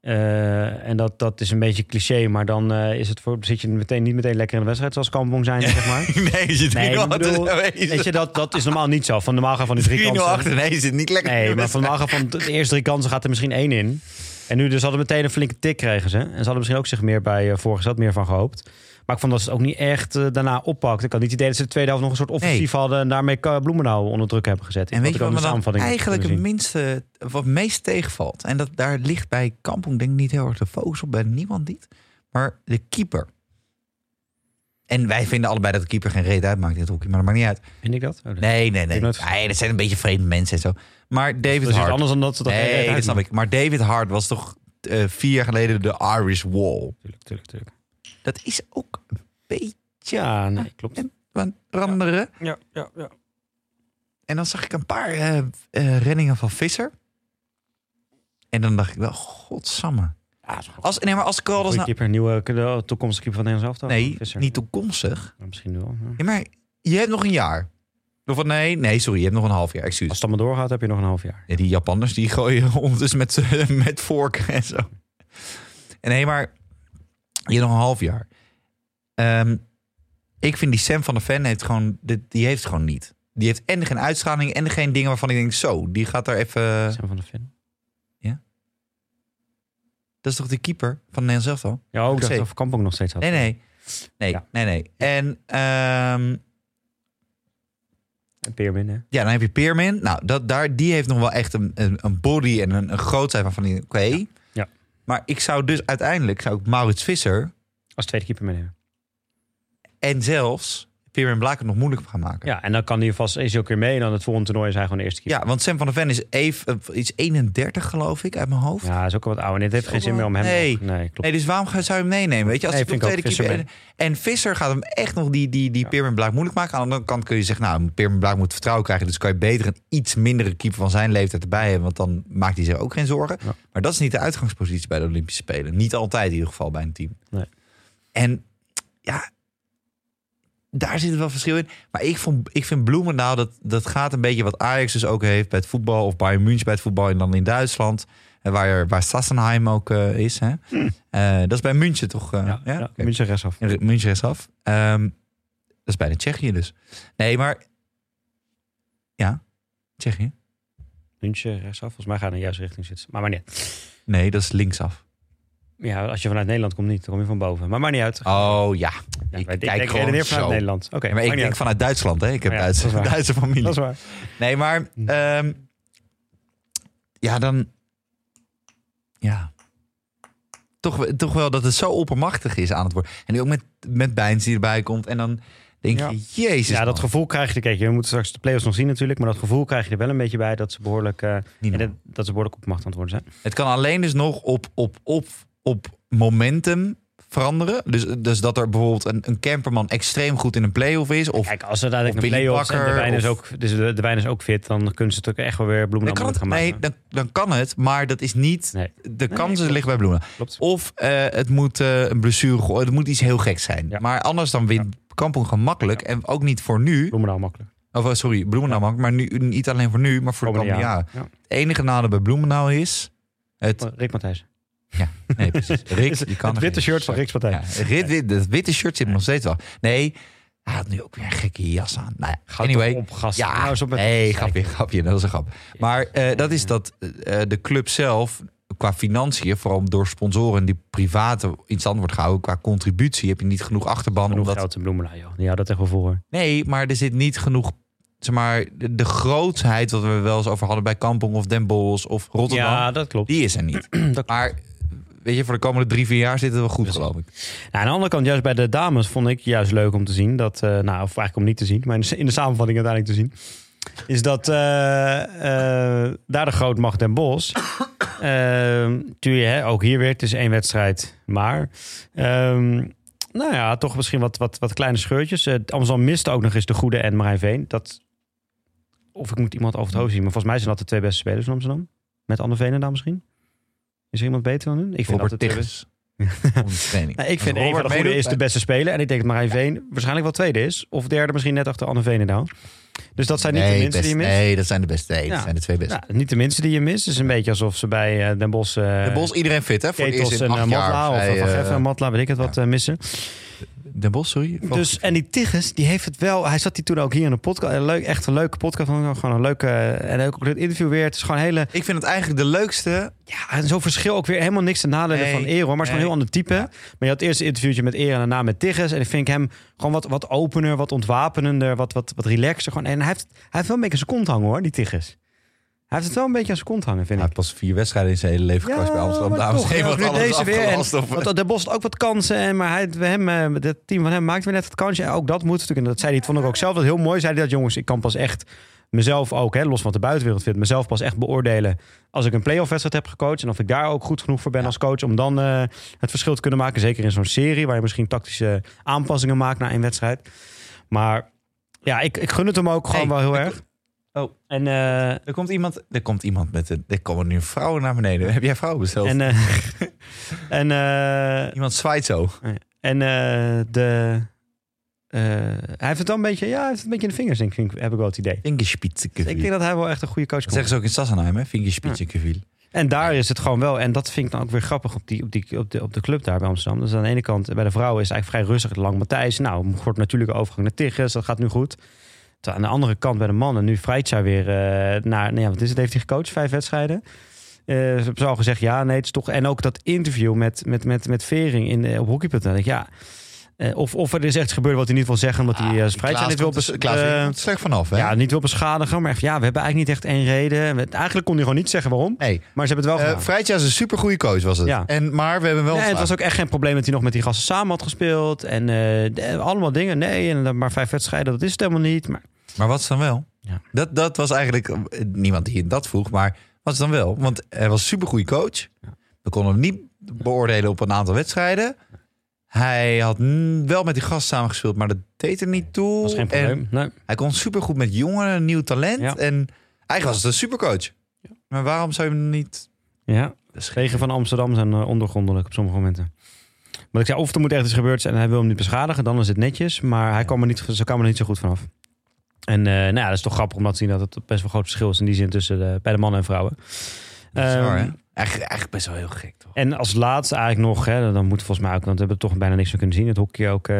Eh, en dat, dat is een beetje cliché, maar dan eh, is het voor, zit je meteen niet meteen lekker in de wedstrijd zoals Kampong zijn, zeg maar. [laughs] Nee, je zit Nee, ik bedoel, weet je, dat, dat is normaal niet zo. Van normaal gaan van die drie 3-0 kansen. achter. Nee, je zit niet lekker. Nee, maar van normaal gaan van de eerste drie kansen gaat er misschien één in. En nu dus hadden meteen een flinke tik kregen ze. En ze hadden misschien ook zich meer bij uh, voorgesteld, meer van gehoopt. Maar ik vond dat ze het ook niet echt eh, daarna oppakten. Ik had niet het idee dat ze de tweede helft nog een soort offensief hadden... en daarmee Bloemendaal onder druk hebben gezet. En weet je wat me eigenlijk het minste, wat meest tegenvalt? En dat daar ligt bij Kampong denk ik niet heel erg de focus op, bij niemand niet. Maar de keeper. En wij vinden allebei dat de keeper geen reet uitmaakt in het hockey, maar dat maakt niet uit. Vind ik dat? Oh, dat Nee, nee, nee. Nee dat zijn een beetje vreemde mensen en zo. Maar David is iets Hart. anders dan dat ze dat nee, dat snap ik. Maar David Hart was toch eh, vier jaar geleden de Irish Wall. Tuurlijk, tuurlijk, tuurlijk. Dat is ook een beetje Ja, nee, klopt. veranderen. Ja, ja, ja. En dan zag ik een paar eh, eh, reddingen van Visser. En dan dacht ik wel, godsamme. ja Als, nee, maar als ik al als nou, keeper, nieuwe de toekomstige keeper van Nederland zelf. Nee, niet toekomstig. misschien wel. ja. Ja, maar je hebt nog een jaar. Of wat? Nee, nee, sorry, je hebt nog een half jaar. Als Excuus. het allemaal doorgaat, heb je nog een half jaar. Ja, die Japanners die gooien [laughs] ondertussen met, met vorken en zo. En nee, maar je nog een half jaar. Ehm, ik vind die Sam van der Ven heeft gewoon, die heeft gewoon niet. Die heeft en geen uitstraling en geen dingen waarvan ik denk, zo, die gaat daar even. Sam van de Ven. Dat is toch de keeper van Nederland zelf al? Ja, ook dat Zee. of Kampong nog steeds had. Nee, nee. Nee, Ja. nee, nee. En En Peermin, hè? ja, dan heb je Peermin. Nou, dat, daar, die heeft nog wel echt een, een, een body en een, een grootheid waarvan ik oké. Ja. Maar ik zou dus uiteindelijk, zou ik Maurits Visser Als tweede keeper meenemen. en zelfs Peermin Blaker nog moeilijk gaan maken. Ja, en dan kan hij vast hij ook weer mee. En dan het volgende toernooi is hij gewoon de eerste keeper. Ja, want Sam van der Ven is even, eh, iets 31 geloof ik uit mijn hoofd. Ja, is ook al wat ouder. En het heeft geen zin wel- meer om hem... Nee. nee klopt. Nee, dus waarom zou je hem meenemen? Weet je, als Nee, ik tweede ook. keeper... En Visser gaat hem echt nog die, die, die Ja. Blaak moeilijk maken. Aan de andere kant kun je zeggen, nou, Peermin Blaak moet vertrouwen krijgen. Dus kan je beter een iets mindere keeper van zijn leeftijd erbij hebben. Want dan maakt hij zich ook geen zorgen. Ja. Maar dat is niet de uitgangspositie bij de Olympische Spelen. Niet altijd in ieder geval bij een team. Nee. En ja, daar zit wel verschil in. Maar ik, vond, ik vind Bloemendaal, dat, dat gaat een beetje wat Ajax dus ook heeft bij het voetbal. Of Bayern München bij het voetbal en dan in Duitsland. En waar, waar Sassenheim ook eh, is. Hè? Eh, dat is bij München toch? eh, ja, ja. München rechtsaf. München is af. Ehm, dat is bij de Tsjechië dus. Nee, maar... Ja, Tsjechië. München rechtsaf. Volgens mij gaat in de juiste richting zitten. Maar maar niet. Nee, dat is linksaf. Ja, als je vanuit Nederland komt niet. Dan kom je van boven. Maar maar niet uit. Oh ja. Ja, ik ik, kijk ik redeneer vanuit zo. Nederland. Oké, maar ik denk uit. vanuit Duitsland, hè? Ik heb Ja, Duitse. [laughs] Duitse familie. Dat is waar. Nee, maar... ehm, ja, dan... Ja. Toch, toch wel dat het zo oppermachtig is aan het worden. En nu ook met, met Bijns die erbij komt. En dan denk Ja. je, jezus Ja, dat gevoel krijg je. Kijk, je moet straks de play-offs nog zien natuurlijk. Maar dat gevoel krijg je er wel een beetje bij dat ze behoorlijk, eh, dat, dat ze behoorlijk op macht aan het worden zijn. Het kan alleen dus nog op, op, op, op momentum veranderen? Dus, dus dat er bijvoorbeeld een, een camperman extreem goed in een play-off is? Of Kijk, als er dadelijk een en de wijn is ook, dus de, de wijn is ook fit, dan kunnen ze het ook echt wel weer bloemen gaan maken. nee, dan, dan kan het, maar dat is niet. Nee. De kansen liggen bij Bloemen. Klopt. Of eh, het moet eh, een blessure, het moet iets heel geks zijn. Ja. Maar anders dan wint Kampong gewoon makkelijk. En ook niet voor nu. Bloemendaal makkelijk. Of eh, sorry, Bloemendaal makkelijk. Maar nu, niet alleen voor nu, maar voor de Komende jaren. Het enige nadeel bij Bloemendaal is. Het, Ja. Rick Matthijs. Nee, precies. [laughs] Rick, die kan het witte shirt van Rick's Matthijs. Ja, dat witte shirt zit nog steeds wel. Nee, hij had nu ook weer een gekke jas aan. Nou ja, anyway. op, gast. Ja, Nou, met- nee, grapje, grapje. Dat is een grap. Maar eh, dat is dat eh, de club zelf qua financiën, vooral door sponsoren die private in stand wordt gehouden, qua contributie heb je niet genoeg achterban. Genoeg Omdat, geld in Bloemendaal, joh. Die houdt dat echt wel voor. nee, maar er zit niet genoeg. Zeg maar, de, de grootsheid wat we wel eens over hadden bij Kampong of Den Bosch of Rotterdam, Ja, dat klopt. die is er niet. [clears throat] Maar weet je, voor de komende drie, vier jaar zit het wel goed, geloof ik. Nou, aan de andere kant, juist bij de dames vond ik juist leuk om te zien dat, eh, nou, of eigenlijk om niet te zien, maar in de, in de samenvatting uiteindelijk te zien, is dat eh, eh, daar de grootmacht Den Bos, [coughs] eh, tuurlijk, ook hier weer, het is één wedstrijd, maar, ehm, nou ja, toch misschien wat, wat, wat kleine scheurtjes. Amsterdam miste ook nog eens de Goede en Marijn Veen. Dat, of ik moet iemand over het hoofd zien, maar volgens mij zijn dat de twee beste spelers van Amsterdam. Met Anne Veen dan misschien? Is er iemand beter dan hun? Ik vind Robert Tigges. Om de training. [laughs] nou, ik vind Eva de Goede is de beste speler. En ik denk dat Marijn Veen waarschijnlijk wel tweede is. Of derde misschien net achter Anne Veenendaal. Dus dat zijn niet de minste die je mist. nee, dat zijn de beste. Nee, Ja. dat zijn de twee beste. Nou, niet de minste die je mist. Het is een beetje alsof ze bij eh, Den Bosch... eh Den Bos, iedereen fit, hè? Voor het Ketels en eh, acht jaar. Matla. Of eh, Van eh, Geffen en Matla, weet ik het wat, eh, missen. Den Bos, sorry. Dus, en die Tigges, die heeft het wel... Hij zat hier toen ook hier in een podcast. Een leuk, echt een leuke podcast. Gewoon een leuke... En ook het interview weer. Het is gewoon een hele... Ik vind het eigenlijk de leukste. Ja, en zo'n verschil ook weer helemaal niks te nadelen Nee, van Ero. Maar het is gewoon een heel ander type. Ja. Maar je had het eerste interviewtje met Ero en daarna met Tigges. En ik vind hem gewoon wat, wat opener, wat ontwapenender, wat, wat, wat relaxer. Gewoon. En hij heeft, hij heeft wel een beetje zijn kont hangen hoor, die Tigges. Hij heeft het wel een beetje aan zijn kont hangen, vind Hij ik. heeft pas vier wedstrijden in zijn hele leven gekocht bij Amsterdam. maar Dames toch, wat nu alles deze weer. En, afgelast of- want de Bos had ook wat kansen. En, maar hij, we hem, eh, het team van hem maakt weer net het kansje. En ook dat moet natuurlijk. En dat zei hij, het vond ik ook zelf dat heel mooi. Zei hij dat, jongens, ik kan pas echt mezelf ook, hè, los van wat de buitenwereld vindt, mezelf pas echt beoordelen als ik een playoff wedstrijd heb gecoacht. En of ik daar ook goed genoeg voor ben als coach om dan eh, het verschil te kunnen maken. Zeker in zo'n serie waar je misschien tactische aanpassingen maakt na een wedstrijd. Maar ja, ik, ik gun het hem ook gewoon Hey, wel heel ik- erg. Oh. En, eh, Er komt iemand, er komt iemand met een. Er komen nu vrouwen naar beneden. Heb jij vrouwen besteld? en, eh, [laughs] en, eh, iemand zwaait zo. En eh, de. hij heeft het wel een beetje. Ja, hij heeft het een beetje in de vingers, denk ik. Heb ik wel het idee. Fingerspitze Dus ik denk dat hij wel echt een goede coach kan zeggen ze ook in Sassenheim, hè? En daar is het gewoon wel. En dat vind ik dan ook weer grappig op, die, op, die, op, de, op de club daar bij Amsterdam. Dus aan de ene kant, bij de vrouwen is het eigenlijk vrij rustig. Lang Matthijs. Nou, wordt natuurlijk overgang naar Tigges. Dat gaat nu goed. Aan de andere kant bij de mannen, nu Freitja weer eh, naar. Nou ja, wat is het? Heeft hij gecoacht? Vijf wedstrijden. Eh, ze hebben zo al gezegd, ja, nee, het is toch. En ook dat interview met, met, met, met Vering in, eh, op hockey.nl. Ja. of, of er is echt gebeurd wat hij niet wil zeggen, omdat hij uh, Freitja niet wil bes- Klaas eh, komt er slecht vanaf, hè? ja, niet wil beschadigen. Maar echt, ja, we hebben eigenlijk niet echt één reden. We- Eigenlijk kon hij gewoon niet zeggen waarom. Nee, Maar ze hebben het wel uh, gedaan. Freitja is een supergoeie coach, was het. Ja. En, maar we hebben wel... En het was ook echt geen probleem dat hij nog met die gasten samen had gespeeld. En de- allemaal dingen. Nee, en dan maar vijf wedstrijden, dat is het helemaal niet. Maar Maar wat is dan wel? Ja. Dat, dat was eigenlijk eh, niemand die dat vroeg, maar wat is dan wel? Want hij was een supergoeie coach. We konden hem niet beoordelen op een aantal wedstrijden. Hij had wel met die gast samengespeeld, maar dat deed er niet toe. was geen En probleem. Nee. hij kon supergoed met jongeren, nieuw talent. Ja. En eigenlijk was het een supercoach. Maar waarom zou je hem niet... Ja, Dat is regen van Amsterdam zijn uh, ondergrondelijk op sommige momenten. Maar ik zei, of er moet echt iets gebeurd zijn en hij wil hem niet beschadigen, dan is het netjes. Maar hij kwam er niet, ze kwamen er niet zo goed vanaf. En uh, nou ja, dat is toch grappig om te zien dat het best wel een groot verschil is in die zin tussen de, bij de mannen en vrouwen. Bizar, Um, hè? Eigenlijk, eigenlijk best wel heel gek, toch? En als laatste eigenlijk nog, hè, dan moet volgens mij ook, want we hebben toch bijna niks meer kunnen zien. Het hockey ook, uh,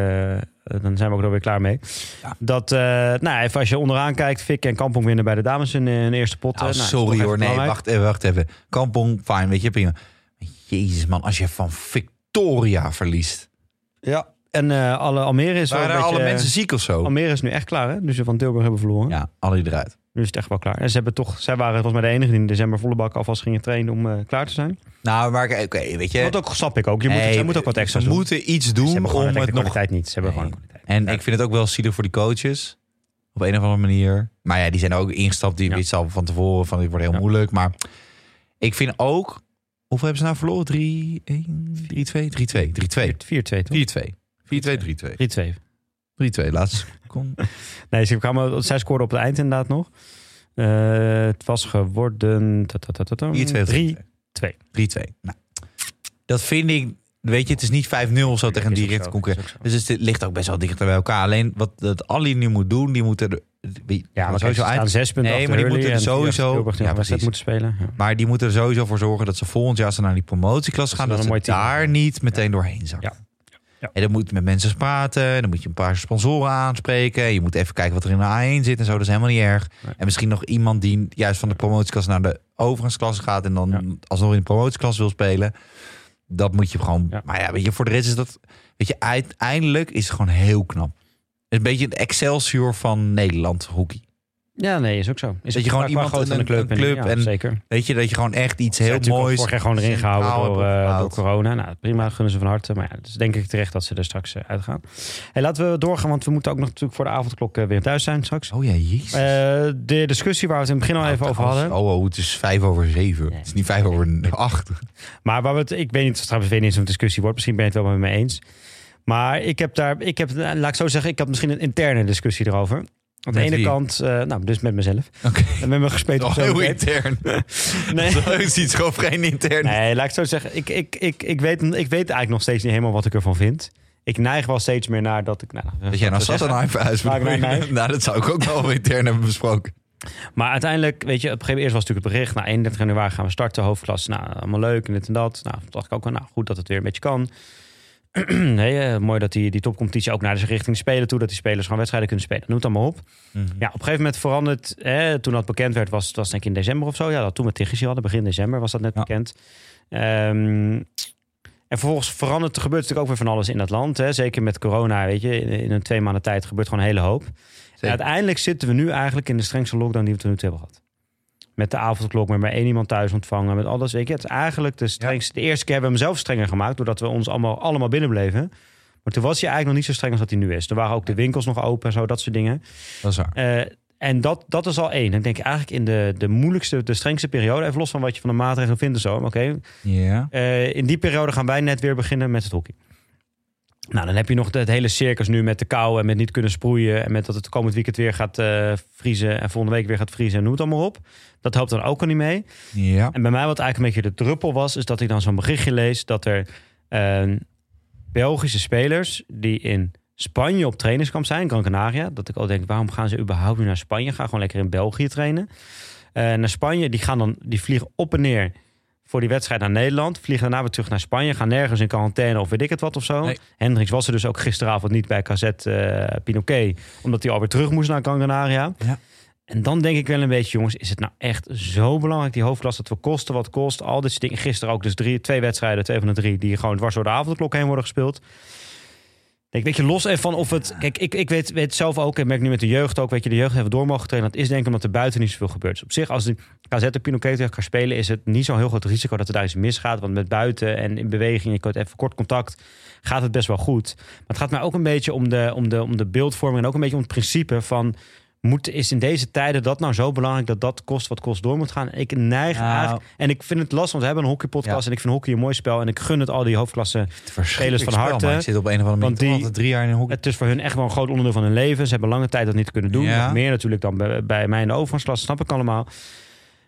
dan zijn we ook alweer klaar mee. Ja. Dat, uh, nou, even als je onderaan kijkt, Fik en Kampong winnen bij de dames in de eerste pot. Nou, nou, sorry hoor, nee, belangrijk. wacht even, wacht even. Kampong, fijn, weet je, prima. Jezus man, als je van Victoria verliest. Ja. En uh, alle Almere is wel Waren een beetje, alle mensen ziek of zo? Almere is nu echt klaar, hè? Ze van Tilburg hebben verloren. Ja, alle die eruit. Nu is het echt wel klaar. En ze hebben toch, zij waren volgens mij de enige die in december volle bak alvast gingen trainen om uh, klaar te zijn. Nou, maar oké, weet je. Dat ook snap ik ook. Je moet, zij moet ook wat extra Ze doen. moeten iets Ze doen gewoon om het nog. kwaliteit niet. Ze hebben Nee. gewoon kwaliteit. En Ja. ik vind het ook wel zielig voor die coaches. Op een of andere manier. Maar ja, die zijn ook ingestapt. Die Ja. wisten al van tevoren van dit wordt heel Ja. moeilijk. Maar ik vind ook Hoeveel hebben ze nou verloren? 3, 1, 3, 2, 3, 2, 3, 2. 4-2 toch? 4, 2. 4, 2, 3, 2. 3-2. 3, 2. Laatste [laughs] seconde. Nee, ze kwamen, zij scoorde op het eind inderdaad nog. Eh, het was geworden... ta- ta- ta- ta- ta- 4, 2 of 3, 3. 3, 2. Nou, dat vind ik, weet je, het is niet 5-0 of zo tegen concurrent. ook zo. Dus het ligt ook best wel dichter bij elkaar. Alleen wat dat Ali nu moet doen, die moeten er, die- Ja, maar sowieso aan zes punten Nee, maar die moeten er sowieso- Ja, precies. moeten spelen. Ja. Maar die moeten er sowieso voor zorgen dat ze volgend jaar als ze naar die promotieklasse gaan, Dat dat ze daar niet meteen doorheen zakken. Ja. Ja. En dan moet je met mensen praten, dan moet je een paar sponsoren aanspreken. Je moet even kijken wat er in de A1 zit en zo, dat is helemaal niet erg. Nee. En misschien nog iemand die juist van de promotieklasse naar de overgangsklasse gaat en dan Ja. alsnog in de promotieklasse wil spelen. Dat moet je gewoon. Ja. Maar ja, weet je, voor de rest is dat. Weet je, uiteindelijk is het gewoon heel knap. Een beetje het Excelsior van Nederland hockey. Ja, nee, is ook zo. Is Dat je gewoon iemand van een- de club, een club en- zeker. Weet je, dat je gewoon echt iets Heel moois. Vorig jaar gewoon erin gehouden door, eh, door corona. Nou, prima, gunnen ze van harte. Maar ja, dus denk ik terecht dat ze er straks eh, uitgaan. Hey, laten we doorgaan, want we moeten ook nog natuurlijk voor de avondklok eh, weer thuis zijn straks. Oh ja, jezus. De discussie waar we het in het begin al even over hadden. Oh, oh, het is vijf over zeven. Nee. Het is niet vijf over acht. Maar waar we het, ik weet niet, ik weet niet een discussie wordt. Misschien ben je het wel met me eens. Maar ik heb daar, ik heb, laat ik zo zeggen, ik had misschien een interne discussie erover. Aan de ene wie? kant, eh, nou, dus met mezelf. Oké. En met mijn gespeeld heel intern. [laughs] Nee. Zo is iets gewoon geen intern. Nee, laat ik zo zeggen. Ik, ik, ik, ik, weet, ik weet eigenlijk nog steeds niet helemaal wat ik ervan vind. Ik neig wel steeds meer naar dat ik... Nou, Dat jij nou. Sassenheim verhuisd. Nou, dat zou ik ook wel intern hebben besproken. Maar uiteindelijk, weet je, op een gegeven moment eerst was natuurlijk het bericht. Nou, 31 januari gaan we starten, hoofdklasse. Nou, allemaal leuk en dit en dat. Nou, toen dacht ik ook wel, nou, goed dat het weer een beetje kan. [clears throat] nee, eh, mooi dat die, die topcompetitie ook naar de richting spelen toe. Dat die spelers gewoon wedstrijden kunnen spelen. Noem het allemaal op. Ja, op een gegeven moment veranderd. Hè, toen dat bekend werd, was het was denk ik in december of zo. Ja, dat toen we Tigges hadden, begin december was dat net Ja. bekend. Ehm, en vervolgens verandert er gebeurt natuurlijk ook weer van alles in dat land. Hè. Zeker met corona, weet je, in, in een twee maanden tijd gebeurt gewoon een hele hoop. En uiteindelijk zitten we nu eigenlijk in de strengste lockdown die we tot nu toe hebben gehad. Met de avondklok, met maar één iemand thuis ontvangen, met alles. Weet je, het is eigenlijk de strengste. De eerste keer hebben we hem zelf strenger gemaakt, doordat we ons allemaal, allemaal binnen bleven. Maar toen was hij eigenlijk nog niet zo streng als dat hij nu is. Er waren ook de winkels nog open en zo, dat soort dingen. Dat is waar. Eh, en dat, dat is al één. Ik denk eigenlijk in de, de moeilijkste, de strengste periode, even los van wat je van de maatregelen vindt en zo. maar Oké, Ja. eh, in die periode gaan wij net weer beginnen met het hockey. Nou, dan heb je nog het hele circus nu met de kou en met niet kunnen sproeien. En met dat het komend weekend weer gaat eh, vriezen. En volgende week weer gaat vriezen en noem het allemaal op. Dat helpt dan ook al niet mee. Ja. En bij mij wat eigenlijk een beetje de druppel was, is dat ik dan zo'n berichtje lees dat er eh, Belgische spelers die in Spanje op trainingskamp zijn, Gran Canaria. Dat ik ook denk, waarom gaan ze überhaupt nu naar Spanje? Ga gewoon lekker in België trainen. Eh, naar Spanje, die, gaan dan, die vliegen op en neer voor die wedstrijd naar Nederland. Vliegen daarna weer terug naar Spanje. Gaan nergens in quarantaine of weet ik het wat of zo. Nee. Hendricks was er dus ook gisteravond niet bij KZ eh Pinoquet. Omdat hij alweer terug moest naar Gran Canaria. Ja. En dan denk ik wel een beetje, jongens, is het nou echt zo belangrijk, die hoofdklasse, dat we kosten wat kost. Al dit soort dingen. Gisteren ook dus drie, twee wedstrijden, twee van de drie, die gewoon dwars door de avondklok heen worden gespeeld. Ik weet je, los van of het... Kijk, ik, ik weet, weet zelf ook, en merk nu met de jeugd ook, weet je, de jeugd even door mogen trainen. Dat is denk ik omdat er buiten niet zoveel gebeurt. Dus op zich, als de KZ en Pinoquet tegen gaan spelen, is het niet zo'n heel groot risico dat er daar iets misgaat. Want met buiten en in beweging, je kunt even kort contact, gaat het best wel goed. Maar het gaat mij ook een beetje om de, om de, om de beeldvorming en ook een beetje om het principe van... Moet, is in deze tijden dat nou zo belangrijk dat dat kost wat kost door moet gaan? Ik neig Nou. eigenlijk... En ik vind het lastig, want we hebben een hockeypodcast Ja. en ik vind hockey een mooi spel. En ik gun het al die hoofdklassen Spelers van harte. Ik zit op een of andere manier die- drie jaar in een hockey. het is voor hun echt wel een groot onderdeel van hun leven. Ze hebben lange tijd dat niet kunnen doen. Ja. Meer natuurlijk dan bij, bij mij in de overgangsklasse, snap ik allemaal.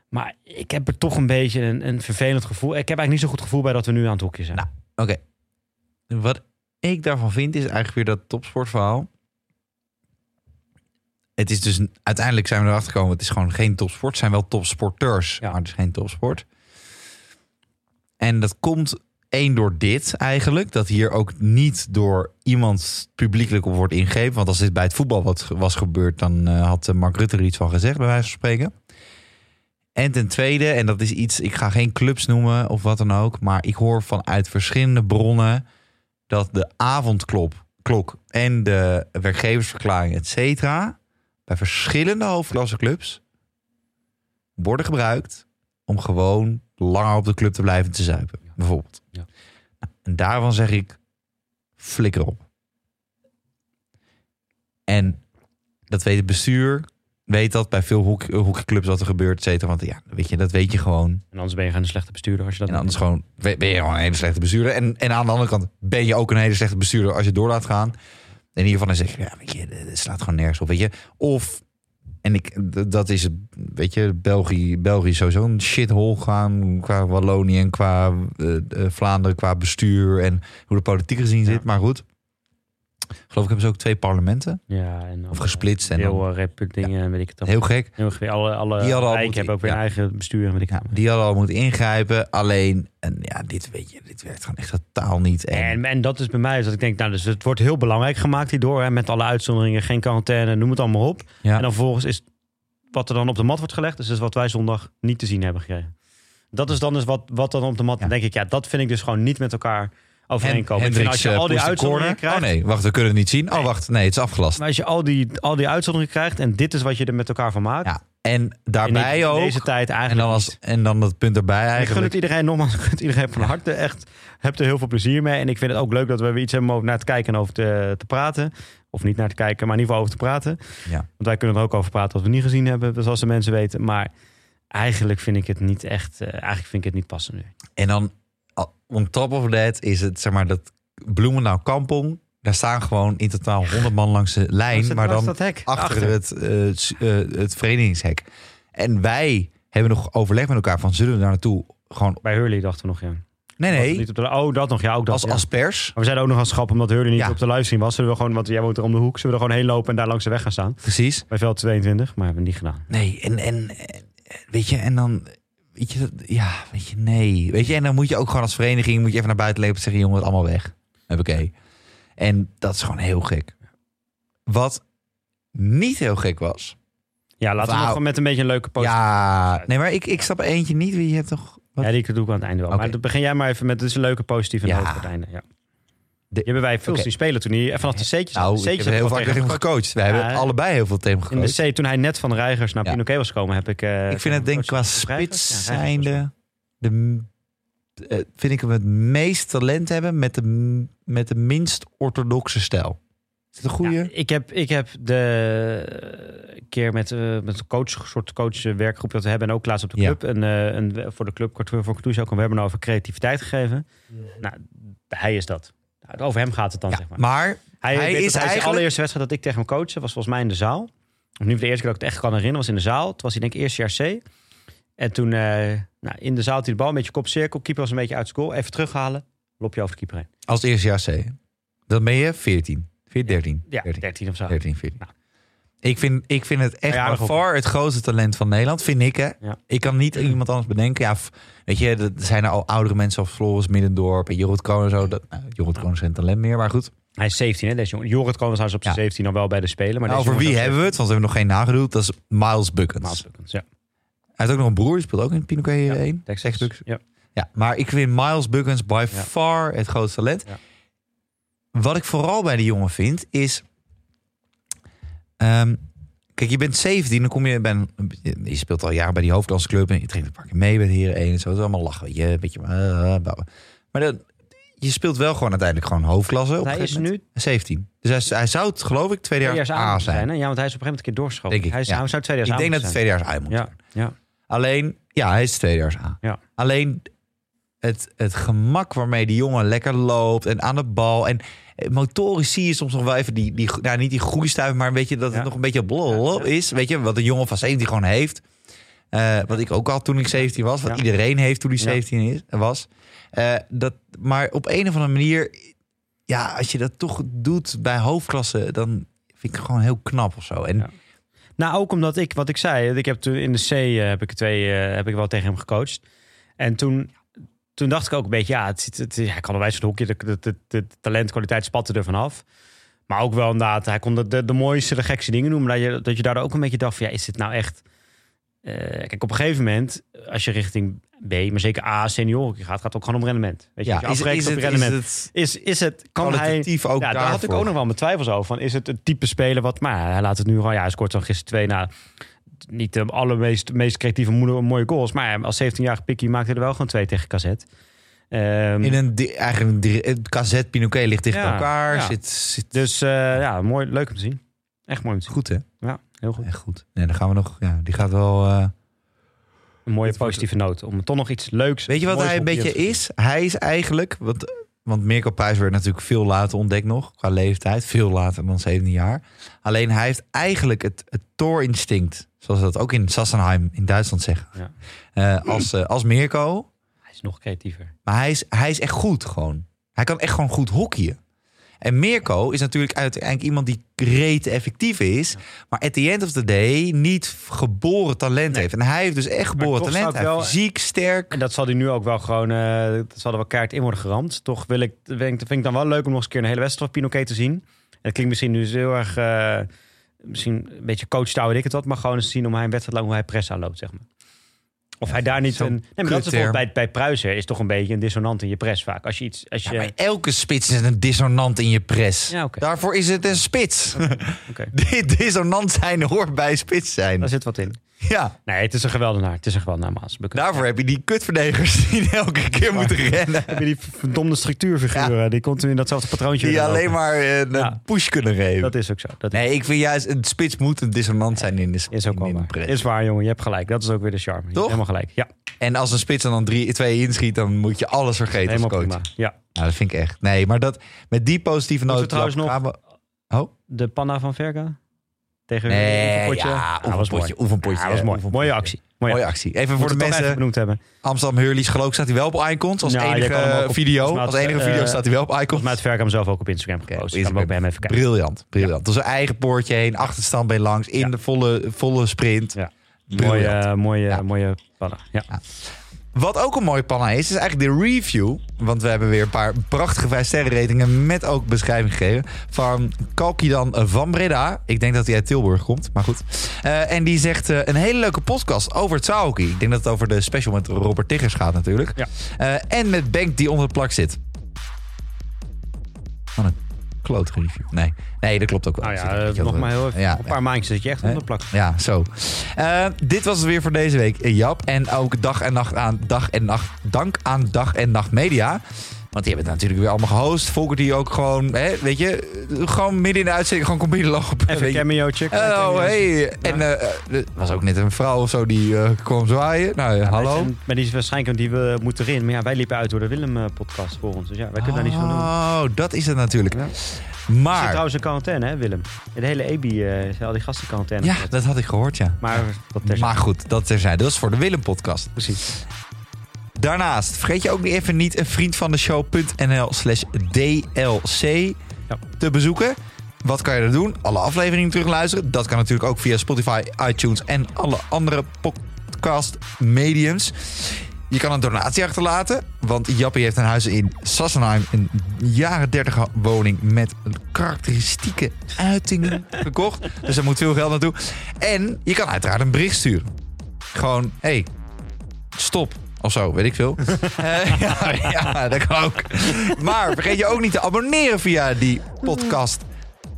Maar ik heb er toch een beetje een, een vervelend gevoel. Ik heb eigenlijk niet zo goed gevoel bij dat we nu aan het hoekje zijn. Nou, Oké. Wat ik daarvan vind is eigenlijk weer dat topsportverhaal. Het is dus uiteindelijk zijn we erachter gekomen. Het is gewoon geen topsport. Het zijn wel topsporters, Ja. maar het is geen topsport. En dat komt één door dit eigenlijk. Dat hier ook niet door iemand publiekelijk op wordt ingegeven. Want als dit bij het voetbal wat was gebeurd, dan eh, had eh, Mark Rutte er iets van gezegd, bij wijze van spreken. En ten tweede, en dat is iets, ik ga geen clubs noemen of wat dan ook, maar ik hoor vanuit verschillende bronnen dat de avondklok klok en de werkgeversverklaring, et cetera, bij verschillende hoofdklasseclubs worden gebruikt om gewoon langer op de club te blijven te zuipen, bijvoorbeeld. Ja. Nou, en daarvan zeg ik, flikker op. En dat weet het bestuur, weet dat bij veel hoek, hockeyclubs wat er gebeurt, et cetera. Want ja, weet je, dat weet je gewoon. En anders ben je gewoon een slechte bestuurder als je dat En anders gewoon, ben je gewoon een hele slechte bestuurder. En, en aan de andere kant ben je ook een hele slechte bestuurder als je door laat gaan. In ieder geval dan zeg je, ja, weet je, het slaat gewoon nergens op, weet je. Of, en ik, dat is weet je, België, België is sowieso een shithole gaan qua Wallonië en qua eh, eh, Vlaanderen, qua bestuur en hoe de politiek gezien zit. Maar goed, geloof ik hebben ze ook twee parlementen. Ja, en Of gesplitst en En dan- heel rep dingen, weet ik het dan. Heel gek. Heel gek. Alle, alle Die hadden al wijken moeten- hebben ook weer ja. eigen bestuur, weet ik Ja, die hadden al moeten ingrijpen. Alleen, en ja, dit weet je, dit werkt gewoon echt totaal niet. En, En, en dat is bij mij, is dat ik denk, nou, dus het wordt heel belangrijk gemaakt hierdoor, hè, met alle uitzonderingen, geen quarantaine, noem het allemaal op. En dan vervolgens is wat er dan op de mat wordt gelegd, dus is wat wij zondag niet te zien hebben gekregen. Dat is dan dus wat, wat dan op de mat, denk ik, ja, dat vind ik dus gewoon niet met elkaar overeenkomen. Vind Hendricks, als je eh, al die the uitzonderingen krijgt, Oh nee, wacht, we kunnen het niet zien. Oh wacht, nee, het is afgelast. maar als je al die, al die uitzonderingen krijgt en dit is wat je er met elkaar van maakt, Ja, en daarbij in ook. deze tijd En eigenlijk dan, niet. als, en dan dat punt erbij En ik gun eigenlijk. het iedereen nogmaals, ik gun het iedereen van harte. Echt, heb er heel veel plezier mee. En ik vind het ook leuk dat we weer iets hebben om naar te kijken en over te, te praten. Of niet naar te kijken, maar in ieder geval over te praten. Ja. Want wij kunnen er ook over praten wat we niet gezien hebben, zoals de mensen weten. Maar eigenlijk vind ik het niet echt, eh, eigenlijk vind ik het niet passen nu. En dan, on top of that, is het zeg maar dat Bloemendaal Kampong. Daar staan gewoon in totaal 100 man langs de lijn. Maar dan achter het, eh, eh, het verenigingshek. En wij hebben nog overleg met elkaar van zullen we daar naartoe gewoon... Bij Hurley dachten we nog, ja. Nee, nee, Niet op de, oh, dat nog, ja, ook dat. als, ja. als pers. Maar we zeiden ook nog als grap, omdat Hurley niet Ja. op de livestream was. Zullen we gewoon, want jij woont er om de hoek, zullen we er gewoon heen lopen en daar langs de weg gaan staan. Precies. Bij veld 22, maar hebben we niet gedaan. Nee, en en, weet je, en dan, weet je, dat- ja, weet je, nee. Weet je, en dan moet je ook gewoon als vereniging, moet je even naar buiten lopen en zeggen, jongen, het allemaal weg. Oké. En dat is gewoon heel gek. Wat niet heel gek was. Ja, laten we nog gewoon met een beetje een leuke post. Ja, nee, maar ik, ik snap eentje niet. Wie je hebt toch... Wat? Ja, die doe ik aan het einde wel. Oké. Maar dan begin jij maar even met dus een leuke positieve Ja. noot het einde. Ja. Die hebben wij veel Oké. zien spelen toen hij vanaf de C'tjes Nou, de C'tjes heb heel vaak tegen hem gecoacht. We hebben allebei heel veel tegen hem In de gecoacht. C, toen hij net van Reigers naar Ja. Pinoquet was gekomen, heb ik... eh, Ik vind het denk ik qua gecoacht. spits zijnde... De, eh, vind ik hem het meest talent hebben met de, met de minst orthodoxe stijl. Is dat een goede? Ja, ik, heb, ik heb de eh, keer met, eh met een coach, soort coach eh, werkgroep dat we hebben en ook laatst op de Ja. club. En, eh, een, voor de club, kort voor Cartouche ook een webinar over creativiteit gegeven. Nou, hij is dat. Over hem gaat het dan, Ja, zeg maar. maar Hij, is hij eigenlijk- allereerste wedstrijd dat ik tegen hem coachte, was volgens mij in de zaal. Of nu de eerste keer dat ik het echt kan herinneren, was in de zaal. Toen was hij denk ik eerste jaar C. En toen eh, nou, in de zaal had hij de bal een beetje kop cirkel. Keeper was een beetje uit school. Even terughalen. Lop je over de keeper heen. als eerste jaar C, dan ben je 14. 14, 13. Ja, 13. 13 of zo. 13, 14. Nou. Ik, vind, ik vind het echt Ja, far het grootste talent van Nederland, vind ik. Hè? Ja. Ik kan niet iemand anders bedenken. Ja, weet je, er zijn er al oudere mensen als Floris Middendorp en Jorrit Kroon en zo. Dat, nou, Jorrit Kroon is geen talent meer, maar goed. Hij is 17, hè, deze jongen. Jorrit kwam was op zijn Ja. 17 al wel bij de Spelen. Maar Nou, over wie hebben we het? Want we hebben nog geen nagedoet. Dat is Miles Buckens. Miles Buckens, ja. Hij heeft ook nog een broer, die speelt ook in Ja, 1. Texas. Buckens. Ja. Ja, maar ik vind Miles Buckens by far het grootste talent. Wat ik vooral bij die jongen vind, is... ehm, kijk, je bent 17, dan kom je bij een... Je speelt al jaren bij die hoofddansclub en je traint een paar keer mee bij de heren 1 en zo. Dat is allemaal lachen, weet je. Een beetje... eh, eh. Maar dan, je speelt wel gewoon uiteindelijk gewoon hoofdklasse. Op Hij is nu moment. 17. Dus hij, hij zou het, geloof ik, tweede jaar tweedejaars A zijn. zijn. hè? Ja, want hij is op een gegeven moment een keer doorgeschoven. Denk ik, Hij, is, ja. hij zou tweedejaars Ik denk dat het tweedejaars A moet Ja, ja. Alleen, ja, hij is tweedejaars A. Ja. Alleen het, het gemak waarmee die jongen lekker loopt en aan de bal. En motorisch zie je soms nog wel even die, die nou niet die groeistuif, maar weet je dat het nog een beetje blol is. Weet je, wat een jongen van 17 gewoon heeft. Eh, wat ik ook al toen ik 17 was, wat iedereen heeft toen hij Ja. 17 is, was. Eh, dat, maar op een of andere manier, ja, als je dat toch doet bij hoofdklasse, dan vind ik het gewoon heel knap of zo. En. Nou, ook omdat ik, wat ik zei, ik heb toen in de C eh, heb ik twee, heb ik wel tegen hem gecoacht. En toen, toen dacht ik ook een beetje, ja, het, zit- het, ja, hij kan al wijs van het hoekje, de, de, de, talent, kwaliteit spatte er vanaf. Maar ook wel inderdaad, hij kon de, de, de mooiste, de gekste dingen. Maar dat je, dat je daardoor ook een beetje dacht van, ja, is dit nou echt... eh, kijk, op een gegeven moment, als je richting B, maar zeker A, senioren gaat, gaat het ook gewoon om rendement. Weet je, als je is, is, het, is rendement. het Is, is het, kan hij... ook Ja, daar had ik ook nog wel mijn twijfels over. Van, is het het type speler wat... Maar hij laat het nu gewoon... Ja, hij scoort dan gisteren twee na... Niet de allermeest meest creatieve mooie goals. Maar als 17-jarige pikkie maakte er wel gewoon twee tegen Kazet. Ehm, In een, eigenlijk een, kazet Pinoquet ligt dicht Ja, bij elkaar. ja. Zit, zit, dus eh, ja, mooi, leuk om te zien. Echt mooi om te zien. Goed, hè? Ja, heel goed. Echt goed. Nee, dan gaan we nog... Ja, die gaat wel... eh, Een mooie positieve noot. Om toch nog iets leuks... Weet je wat hij een beetje is? Hij is eigenlijk... Want, want Mirko Pruijs werd natuurlijk veel later ontdekt nog. Qua leeftijd. Veel later dan 17 jaar. Alleen hij heeft eigenlijk het, het Thor-instinct. Zoals ze dat ook in Sassenheim in Duitsland zeggen. Ja. Eh, als, eh, als Mirko. Hij is nog creatiever. Maar hij is, hij is echt goed gewoon. Hij kan echt gewoon goed hockeyen. En Mirko is natuurlijk uiteindelijk iemand die rete effectief is. Maar at the end of the day niet geboren talent Nee. heeft. En hij heeft dus echt geboren talent. Hij wel- fysiek, sterk. En dat zal hij nu ook wel gewoon... eh dat zal er wel kaart in worden geramd. Toch wil ik, vind ik, vind ik dan wel leuk om nog eens een keer een hele wedstrijd van Pinoquet te zien. En dat klinkt misschien nu heel erg... eh, misschien een beetje weet ik het wat. Maar gewoon eens zien om hij een wedstrijd lang hoe hij press aanloopt, zeg maar. Of hij daar niet zo'n een... Nee, maar dat is kutterm. bijvoorbeeld bij, bij Pruisen is toch een beetje een dissonant in je press vaak. Als je iets... Als je, Ja, maar elke spits is een dissonant in je press. Ja. Daarvoor is het een spits. [laughs] [laughs] Dit dissonant zijn hoort bij spits zijn. Daar zit wat in. [laughs] Ja, Nee, het is een geweldenaar. Het is een geweldenaar Maas. Daarvoor heb je die kutverdedigers [laughs] die elke keer moeten rennen. heb je die verdomde structuurfiguren die continu in datzelfde patroontje Die alleen lopen. maar eh, een Ja. push kunnen geven. Dat is ook zo. Dat is, Nee, ik vind juist, een spits moet een dissonant zijn in de is ook wel waar. Is waar, jongen. Je hebt gelijk. Dat is ook weer de charme. Toch? Helemaal gelijk. Ja, En als een spits er dan drie, twee inschiet, dan moet je alles vergeten helemaal als coach. prima. Ja. Nou, dat vind ik echt. Nee, maar dat, met die positieve noot... we trouwens nog- we- Oh? De panna van Verga? Tegen Nee, Oefenpotje? ja, Ah, was mooi. oefenpotje, Ah, was mooi. Mooie actie. Mooie, Mooie actie. Even voor Moeten de mensen... benoemd hebben. Amsterdam Hurley's geloof ik staat hij wel op icons. Als enige op- video. Als enige video staat hij wel op icons. Volgens mij had Verga hem zelf ook op Instagram gepost. Kan hem ook bij hem even kijken. Briljant, briljant. Dus een eigen poortje heen, achterstand bij langs, in de volle, volle sprint. Mooie, mooie, mooie panna. Ja. Wat ook een mooie panna is, is eigenlijk de review. Want we hebben weer een paar prachtige 5 sterren ratingen met ook beschrijving gegeven. Van Kalkidan van Breda. Ik denk dat hij uit Tilburg komt, maar goed. Eh, en die zegt eh, een hele leuke podcast over zaalhockey. Ik denk dat het over de special met Robert Tiggers gaat natuurlijk. Ja. Eh, en met Bank die onder het plak zit. Wat een klote review. Nee, nee dat klopt ook wel. Nou ja, nog over- maar heel even. Ja, een paar maandjes dat je echt onder de plak. ja, zo. Eh, dit was het weer voor deze week, Jap. En ook dag en nacht aan dag en nacht. Dank aan dag en nacht media. Want die hebben het natuurlijk weer allemaal gehost. Volker die ook gewoon, hè, weet je, eh, gewoon midden in de uitzending gewoon komt binnenlopen. Even een cameootje. Oh, hey. En eh, eh, er was ook net een vrouw of zo die eh, kwam zwaaien. Nou, ja, hallo. Maar die is waarschijnlijk, die we moeten erin. Maar ja, wij liepen uit door de Willem-podcast voor ons. Dus ja, wij kunnen daar niets van doen. Oh, dat is het natuurlijk. Ja. Zit Maar, trouwens in quarantaine, hè, Willem? De hele EBI, eh al die gasten in quarantaine. ja, dat had ik gehoord, ja. Maar dat. Maar goed, dat terzijde. Dat is voor de Willem-podcast. Precies. Daarnaast vergeet je ook niet even niet een vriend van de show.nl slash DLC te bezoeken. Wat kan je er doen? Alle afleveringen terugluisteren. Dat kan natuurlijk ook via Spotify, iTunes en alle andere podcast mediums. Je kan een donatie achterlaten, want Jappie heeft een huis in Sassenheim, een jaren 30 woning met een karakteristieke uitingen [laughs] gekocht. Dus er moet veel geld naartoe. En je kan uiteraard een bericht sturen. Gewoon, hey, stop. Of zo, weet ik veel. [laughs] Eh, ja, ja, dat kan ook. Maar vergeet je ook niet te abonneren via die podcast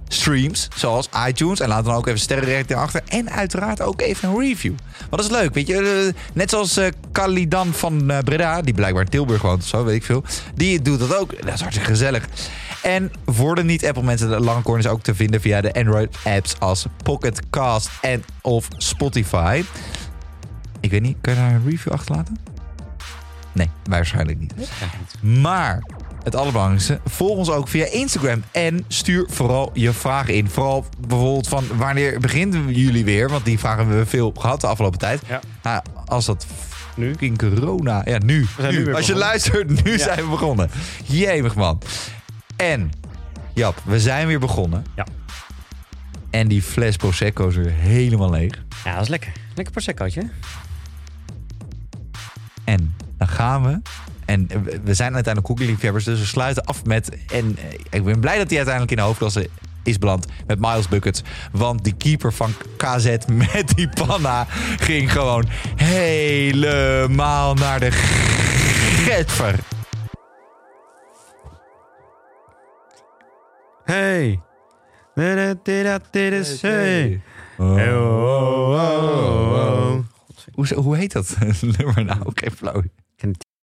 streams, zoals iTunes. En laat dan ook even sterrenrating achter. En uiteraard ook even een review. Dat is leuk, weet je. Eh, net zoals Kalidan van Breda, die blijkbaar in Tilburg woont of zo, weet ik veel. Die doet dat ook. Dat is hartstikke gezellig. En voor de niet-Apple mensen, de lange corner is ook te vinden via de Android-apps als Pocket Cast en of Spotify. Ik weet niet, kan je daar een review achterlaten? Nee, waarschijnlijk niet. Maar het allerbelangrijkste, volg ons ook via Instagram en stuur vooral je vragen in. Vooral bijvoorbeeld van wanneer beginnen jullie weer? Want die vragen hebben we veel gehad de afgelopen tijd. Ja. Nou, als dat Nu? fucking corona... Ja, nu. nu Als je luistert, nu Ja. zijn we begonnen. Jemig man. En, Jap, we zijn weer begonnen. Ja. En die fles Prosecco is weer helemaal leeg. Ja, dat is lekker. Lekker proseccootje. En dan gaan we. En we- zijn uiteindelijk koekliefhebbers, dus we sluiten af met. En eh, ik ben blij dat hij uiteindelijk in de hoofdklasse is beland met Miles Buckets. Want die keeper van KZ met die panna ging gewoon helemaal naar de getver. Hey. Hey. Oh, oh, oh, oh. Hoe, hoe heet dat [laughs] nummer nou? Oké, flauw.